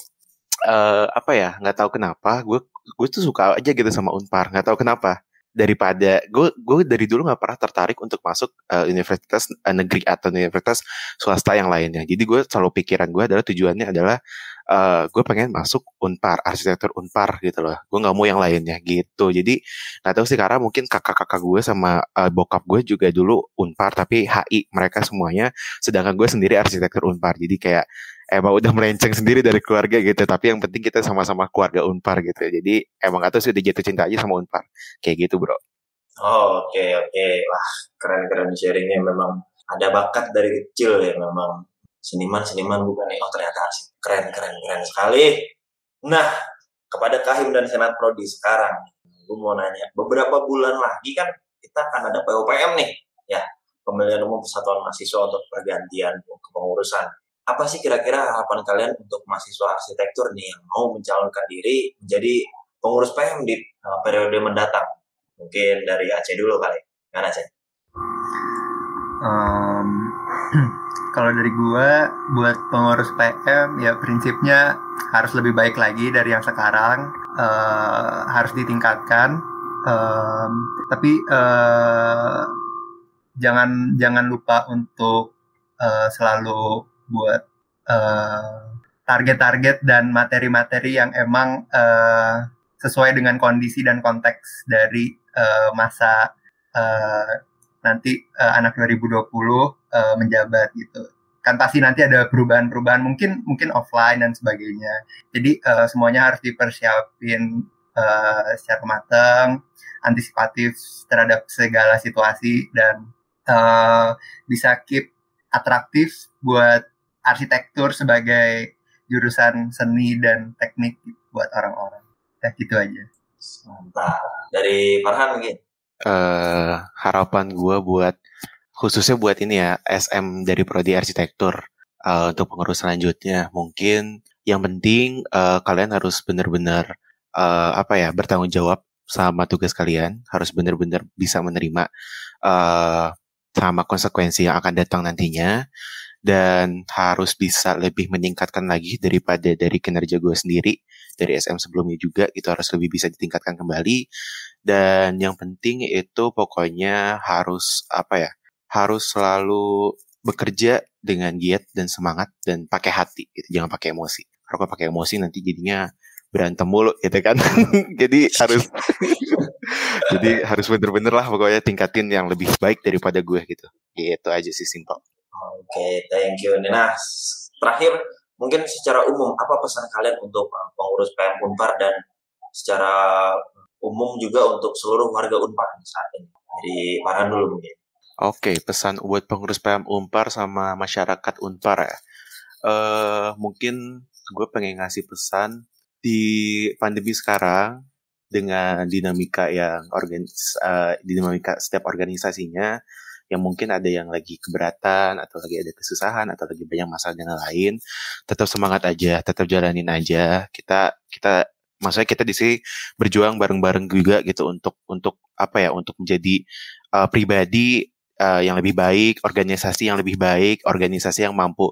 uh, apa ya nggak tahu kenapa gue gue tuh suka aja gitu sama unpar nggak tahu kenapa daripada gue gue dari dulu nggak pernah tertarik untuk masuk uh, universitas uh, negeri atau universitas swasta yang lainnya. Jadi gue selalu pikiran gue adalah tujuannya adalah uh, gue pengen masuk unpar arsitektur unpar gitu loh. Gue nggak mau yang lainnya gitu. Jadi nggak tahu sih karena mungkin kakak-kakak gue sama uh, bokap gue juga dulu unpar tapi HI mereka semuanya sedangkan gue sendiri arsitektur unpar. Jadi kayak emang udah melenceng sendiri dari keluarga gitu tapi yang penting kita sama-sama keluarga unpar gitu jadi emang gak tahu sih udah jatuh cinta aja sama unpar. Kayak gitu bro. Oh oke okay, oke. Okay. wah keren keren sharingnya. Memang ada bakat dari kecil ya memang. Seniman-seniman bukan nih. Oh ternyata sih keren keren keren sekali. Nah kepada Kahim dan Senat Prodi sekarang gue mau nanya beberapa bulan lagi kan kita akan ada PUPM nih. Ya pemilihan umum persatuan mahasiswa untuk pergantian kepengurusan apa sih kira-kira harapan kalian untuk mahasiswa arsitektur nih yang mau mencalonkan diri menjadi pengurus PM di uh, periode mendatang? Mungkin dari Aceh dulu kali. Kan Aceh? Um, kalau dari gua buat pengurus PM ya prinsipnya harus lebih baik lagi dari yang sekarang uh, harus ditingkatkan um, tapi uh, jangan jangan lupa untuk uh, selalu buat target-target uh, dan materi-materi yang emang uh, sesuai dengan kondisi dan konteks dari uh, masa uh, nanti uh, anak 2020 uh, menjabat gitu. Kan pasti nanti ada perubahan-perubahan mungkin mungkin offline dan sebagainya. Jadi uh, semuanya harus dipersiapin uh, secara matang antisipatif terhadap segala situasi dan uh, bisa keep atraktif buat arsitektur sebagai jurusan seni dan teknik buat orang-orang. Ya gitu aja. Mantap. Dari Farhan mungkin? Uh, harapan gue buat khususnya buat ini ya SM dari prodi arsitektur. Uh, untuk pengurus selanjutnya. Mungkin yang penting uh, kalian harus benar-benar uh, apa ya bertanggung jawab sama tugas kalian. Harus benar-benar bisa menerima uh, sama konsekuensi yang akan datang nantinya dan harus bisa lebih meningkatkan lagi daripada dari kinerja gue sendiri dari SM sebelumnya juga itu harus lebih bisa ditingkatkan kembali. Dan yang penting itu pokoknya harus apa ya harus selalu bekerja dengan giat dan semangat dan pakai hati gitu. Jangan pakai emosi. Kalau pakai emosi nanti jadinya berantem mulu gitu kan. Jadi harus jadi harus bener-bener lah pokoknya tingkatin yang lebih baik daripada gue gitu. Gitu aja sih simpel oke okay, thank you. Nah terakhir mungkin secara umum apa pesan kalian untuk uh, pengurus PM Unpar dan secara umum juga untuk seluruh warga Unpar saat ini? Jadi Farhan dulu mungkin. Oke, pesan buat pengurus PM Unpar sama masyarakat Unpar ya. Uh, mungkin gue pengen ngasih pesan di pandemi sekarang dengan dinamika yang organis, uh, dinamika setiap organisasinya yang mungkin ada yang lagi keberatan atau lagi ada kesusahan atau lagi banyak masalah dan lain tetap semangat aja tetap jalanin aja kita kita maksudnya kita di sini berjuang bareng-bareng juga gitu untuk untuk apa ya untuk menjadi uh, pribadi uh, yang lebih baik, organisasi yang lebih baik, organisasi yang mampu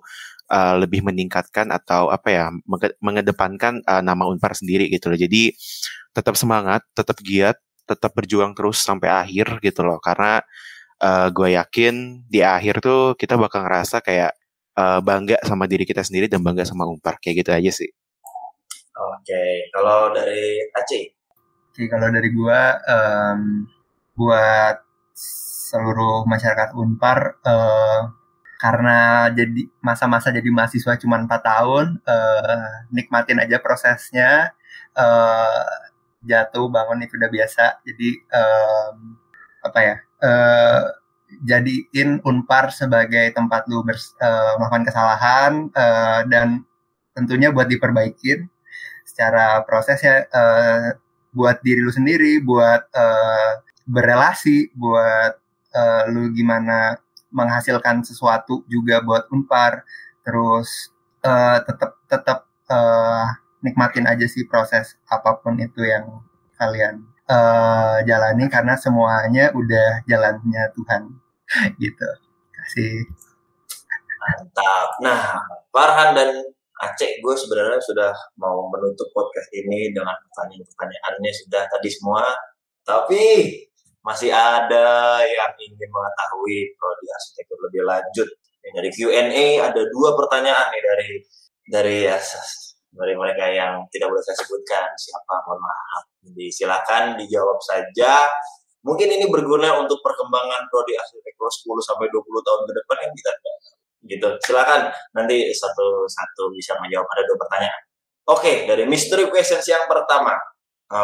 uh, lebih meningkatkan atau apa ya menge- mengedepankan uh, nama Unpar sendiri gitu loh. Jadi tetap semangat, tetap giat, tetap berjuang terus sampai akhir gitu loh. Karena uh, gue yakin di akhir tuh kita bakal ngerasa kayak uh, bangga sama diri kita sendiri dan bangga sama Unpar kayak gitu aja sih. Oke, kalau dari Aceh, Oke, kalau dari gua em, buat seluruh masyarakat Unpar eh, karena jadi masa-masa jadi mahasiswa cuma 4 tahun, eh, nikmatin aja prosesnya. eh, jatuh bangun itu udah biasa. Jadi em, apa ya? Eh, jadiin Unpar sebagai tempat lu bers- eh, melakukan kesalahan eh, dan tentunya buat diperbaikin secara proses ya eh, buat diri lu sendiri, buat eh, berelasi, buat eh, lu gimana menghasilkan sesuatu juga buat Unpar. Terus eh, tetap tetap eh, nikmatin aja sih proses apa pun itu yang kalian eh, jalani karena semuanya udah jalannya Tuhan gitu. Kasih. mantap. Nah, Farhan dan Aceh, gue sebenarnya sudah mau menutup podcast ini dengan pertanyaan-pertanyaannya sudah tadi semua. Tapi masih ada yang ingin mengetahui prodi arsitektur lebih lanjut. Dari Q&A ada dua pertanyaan nih dari dari ya, dari mereka yang tidak boleh saya sebutkan siapa mohon maaf. Jadi silakan dijawab saja. Mungkin ini berguna untuk perkembangan prodi arsitektur 10 sampai 20 tahun ke depan yang kita gitu. Silakan nanti satu-satu bisa menjawab ada dua pertanyaan. Oke, dari mystery questions yang pertama.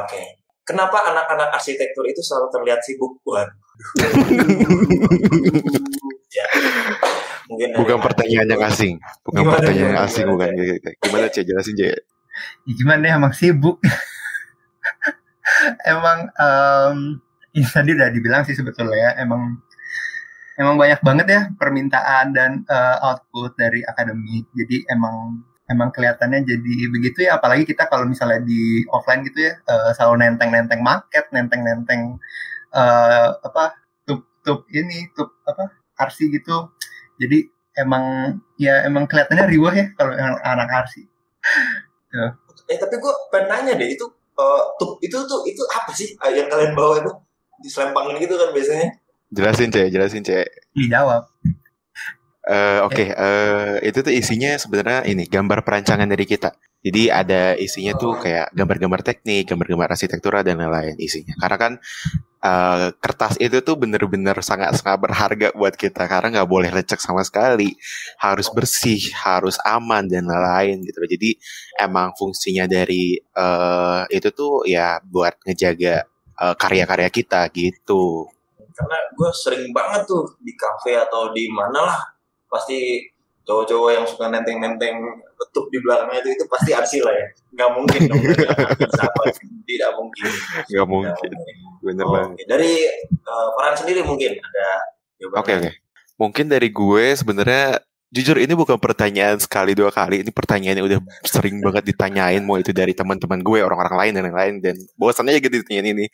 Oke. Kenapa anak-anak arsitektur itu selalu terlihat sibuk? Waduh. ya. Mungkin Bukan pertanyaan yang asing, bukan Gimana, pertanyaan yang gimana, asing, gimana, bukan Cek? Gimana Cek? Jelasin Cek. Ya gimana ya emang sibuk. emang em ini tadi udah dibilang sih sebetulnya ya, emang emang banyak banget ya permintaan dan eh, output dari akademik. Jadi emang emang kelihatannya jadi begitu ya apalagi kita kalau misalnya di offline gitu ya eh, selalu nenteng-nenteng market, nenteng-nenteng eh, apa tup-tup ini, tup apa arsi gitu. Jadi emang ya emang kelihatannya riwah ya kalau anak arsi. Eh tapi gue pengen nanya deh itu eh, tuh itu tuh itu apa sih eh, yang kalian bawa itu diselempangin gitu kan biasanya? Jelasin Cek, jelasin Cek. Dijawab. Eh, Oke, eh, itu tuh isinya sebenarnya ini gambar perancangan dari kita. Jadi ada isinya tuh kayak gambar-gambar teknik, gambar-gambar arsitektura dan lain-lain isinya. Karena kan eh, kertas itu tuh bener-bener sangat-sangat berharga buat kita karena nggak boleh lecek sama sekali, harus bersih, harus aman dan lain-lain gitu. Jadi emang fungsinya dari eh, itu tuh ya buat ngejaga eh, karya-karya kita gitu. karena gue sering banget tuh di kafe atau di mana lah pasti cowok-cowok yang suka nenteng-nenteng betuk di belakangnya itu itu pasti arsi lah ya nggak mungkin dong sama tidak mungkin Nggak mungkin, bener Oke, banget. dari eh, peran sendiri mungkin ada Oke oke. Mungkin dari gue sebenarnya jujur ini bukan pertanyaan sekali dua kali. Ini pertanyaan yang udah sering banget ditanyain mau itu dari teman-teman gue, orang-orang lain dan lain-lain dan bosannya gitu ditanyain ini.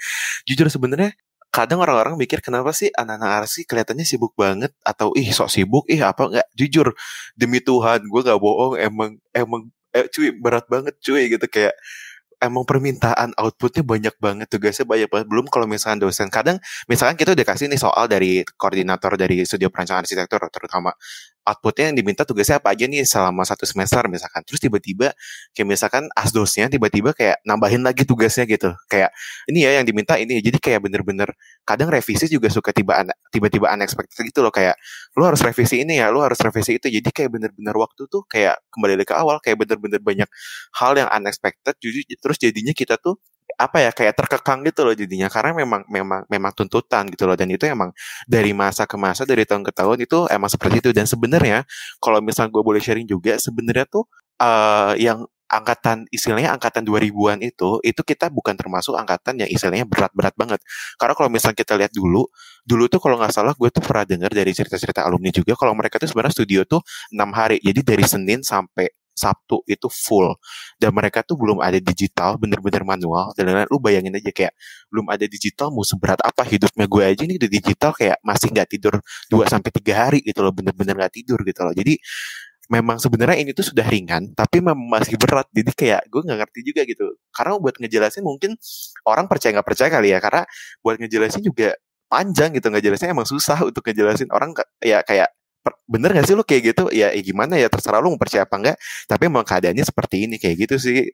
Jujur sebenarnya kadang orang-orang mikir kenapa sih anak-anak arsi kelihatannya sibuk banget? Atau ih sok sibuk? Ih apa enggak? Jujur demi Tuhan gue gak bohong emang emang eh, cuy berat banget cuy gitu. Kayak emang permintaan outputnya banyak banget tugasnya banyak banget. Belum kalau misalkan dosen. Kadang misalkan kita udah kasih nih soal dari koordinator dari studio perancangan arsitektur terutama outputnya yang diminta tugasnya apa aja nih selama satu semester misalkan. Terus tiba-tiba kayak misalkan asdosnya tiba-tiba kayak nambahin lagi tugasnya gitu. Kayak ini ya yang diminta ini. Jadi kayak bener-bener kadang revisi juga suka tiba tiba-tiba unexpected gitu loh. Kayak lu harus revisi ini ya lu harus revisi itu. Jadi kayak bener-bener waktu tuh kayak kembali ke awal kayak bener-bener banyak hal yang unexpected jadi terus jadinya kita tuh apa ya kayak terkekang gitu loh jadinya. Karena memang memang memang tuntutan gitu loh. Dan itu emang dari masa ke masa dari tahun ke tahun itu emang seperti itu. Dan sebenarnya kalau misalnya gue boleh sharing juga sebenarnya tuh eh yang angkatan istilahnya angkatan 2000-an itu itu kita bukan termasuk angkatan yang istilahnya berat-berat banget. Karena kalau misalnya kita lihat dulu dulu tuh kalau nggak salah gue tuh pernah dengar dari cerita-cerita alumni juga kalau mereka tuh sebenarnya studio tuh enam hari. Jadi dari Senin sampai Sabtu itu full. Dan mereka tuh belum ada digital bener-bener manual. Dan lain-lain lu bayangin aja kayak belum ada digital mau seberat apa hidupnya gue aja nih udah digital kayak masih nggak tidur 2 sampai tiga hari gitu loh bener-bener nggak tidur gitu loh. Jadi memang sebenarnya ini tuh sudah ringan tapi memang masih berat. Jadi kayak gue nggak ngerti juga gitu. Karena buat ngejelasin mungkin orang percaya nggak percaya kali ya karena buat ngejelasin juga panjang gitu ngejelasin emang susah untuk ngejelasin. Orang ya kayak bener gak sih lu kayak gitu ya, ya gimana ya terserah lu mau percaya apa enggak tapi emang keadaannya seperti ini kayak gitu sih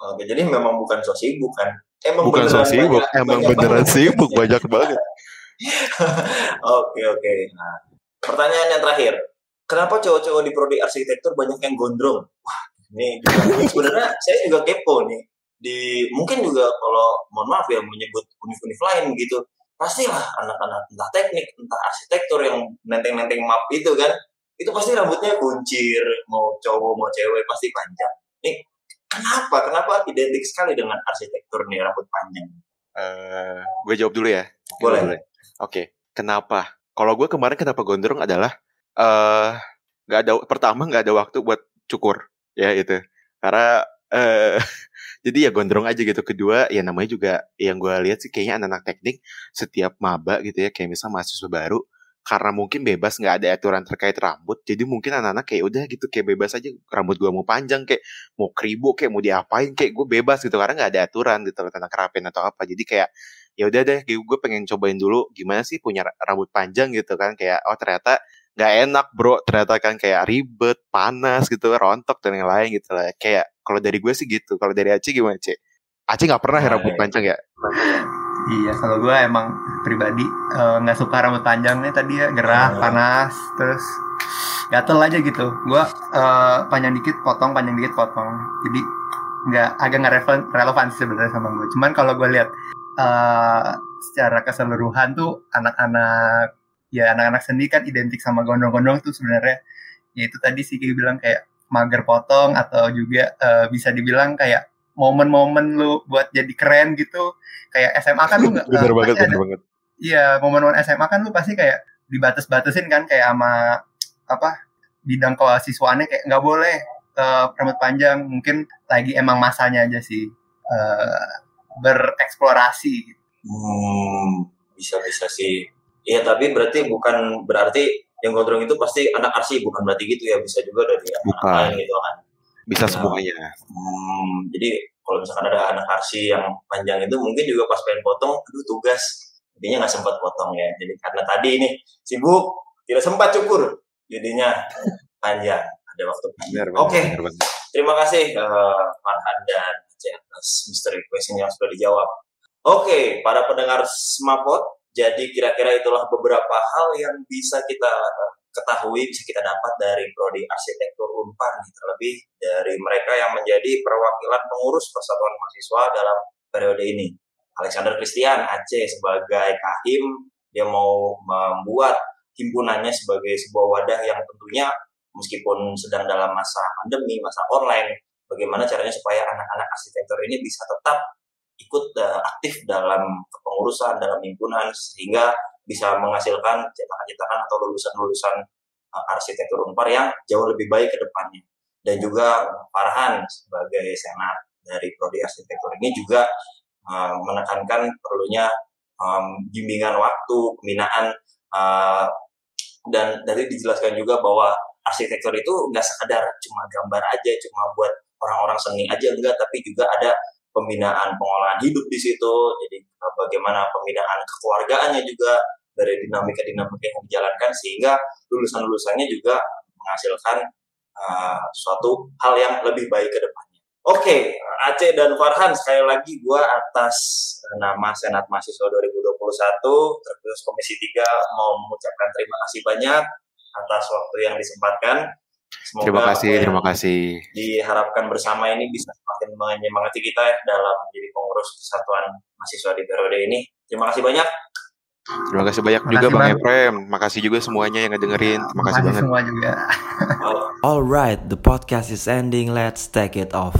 Oke, jadi memang bukan so sibuk kan? Emang bukan so sibuk banyak- emang banyak beneran banget. sibuk banyak banget Oke oke. Nah, pertanyaan yang terakhir, kenapa cowok-cowok di prodi arsitektur banyak yang gondrong? Wah, ini sebenarnya saya juga kepo nih. Di mungkin juga kalau mohon maaf ya menyebut univ-univ lain gitu, pastilah anak-anak entah teknik entah arsitektur yang nenteng-nenteng map itu kan, itu pasti rambutnya kuncir, mau cowok mau cewek pasti panjang. Nih, kenapa? Kenapa identik sekali dengan arsitektur nih rambut panjang? Eh, gue jawab dulu ya Boleh. Oke, kenapa? Kalau gue kemarin kenapa gondrong adalah eh nggak ada pertama nggak ada waktu buat cukur ya itu karena eh jadi ya gondrong aja gitu. Kedua ya namanya juga yang gue lihat sih kayaknya anak-anak teknik setiap maba gitu ya kayak misal mahasiswa baru karena mungkin bebas nggak ada aturan terkait rambut jadi mungkin anak-anak kayak udah gitu kayak bebas aja rambut gue mau panjang kayak mau kribo kayak mau diapain kayak gue bebas gitu karena nggak ada aturan gitu tentang kerapian atau apa jadi kayak ya udah deh gue pengen cobain dulu gimana sih punya ra- rambut panjang gitu kan kayak oh ternyata nggak enak bro ternyata kan kayak ribet panas gitu rontok dan yang lain gitu lah kayak kalau dari gue sih gitu kalau dari Aceh gimana Cek? Aceh nggak pernah ya Nah, rambut iya. panjang ya Iya, kalau gue emang pribadi eh, nggak suka rambut panjangnya tadi ya gerah, Hmm. panas, terus gatel aja gitu. Gue eh, panjang dikit potong, panjang dikit potong. Jadi nggak agak nggak relevan, relevan sih sebenarnya sama gue. Cuman kalau gue lihat eh, secara keseluruhan tuh anak-anak ya anak-anak seni kan identik sama gondrong-gondrong tuh sebenarnya ya itu tadi sih kayak bilang kayak mager potong atau juga eh, bisa dibilang kayak momen-momen lu buat jadi keren gitu kayak SMA kan lu nggak bener eh, banget ada- bener banget Iya, momen-momen SMA kan lu pasti kayak dibatas-batasin kan kayak sama apa bidang kewasiswaannya kayak nggak boleh eh, rambut panjang. Mungkin lagi emang masanya aja sih eh, bereksplorasi. gitu. Hmm, bisa-bisa sih. Iya, tapi berarti bukan berarti yang gondrong itu pasti anak arsi, bukan berarti gitu ya. Bisa juga dari anak Bukan. lain gitu kan. bisa Ya. semuanya Hmm, jadi kalau misalkan ada anak arsi yang panjang itu mungkin juga pas pengen potong, aduh tugas. Jadinya nggak sempat potong ya. Jadi karena tadi nih sibuk, tidak sempat cukur. Jadinya panjang. Ada waktu panjang. Oke. banget. Terima kasih eh, Farhan dan Aceh atas misteri question yang sudah dijawab. Oke, para pendengar Smapot, jadi kira-kira itulah beberapa hal yang bisa kita eh, ketahui, bisa kita dapat dari prodi arsitektur Unpar nih, terlebih dari mereka yang menjadi perwakilan pengurus persatuan mahasiswa dalam periode ini. Alexander Christian Aceh sebagai kahim, dia mau membuat himpunannya sebagai sebuah wadah yang tentunya meskipun sedang dalam masa pandemi, masa online, bagaimana caranya supaya anak-anak arsitektur ini bisa tetap ikut eh, aktif dalam kepengurusan, dalam himpunan, sehingga bisa menghasilkan cetakan-cetakan atau lulusan-lulusan eh, arsitektur Unpar yang jauh lebih baik ke depannya. Dan juga Farhan sebagai senat dari prodi arsitektur ini juga eh, menekankan perlunya em, bimbingan waktu, pembinaan eh, dan dari dijelaskan juga bahwa arsitektur itu nggak sekedar cuma gambar aja, cuma buat orang-orang seni aja enggak, tapi juga ada pembinaan pengolahan hidup di situ. Jadi eh, bagaimana pembinaan kekeluargaannya juga dari dinamika-dinamika yang dijalankan sehingga lulusan-lulusannya juga menghasilkan eh, suatu hal yang lebih baik ke depannya. Oke, Aceh dan Farhan sekali lagi gua atas eh, nama Senat Mahasiswa 2021 terkhusus Komisi 3 mau mengucapkan terima kasih banyak atas waktu yang disempatkan. Semoga terima kasih yang terima kasih diharapkan bersama ini bisa semakin menyemangati kita ya dalam menjadi pengurus kesatuan mahasiswa di periode ini. Terima kasih banyak. terima kasih banyak Makasih, juga bang Bang. Efrem makasih juga semuanya yang ngedengerin terima kasih banget semua juga. Alright, the podcast is ending. Let's take it off.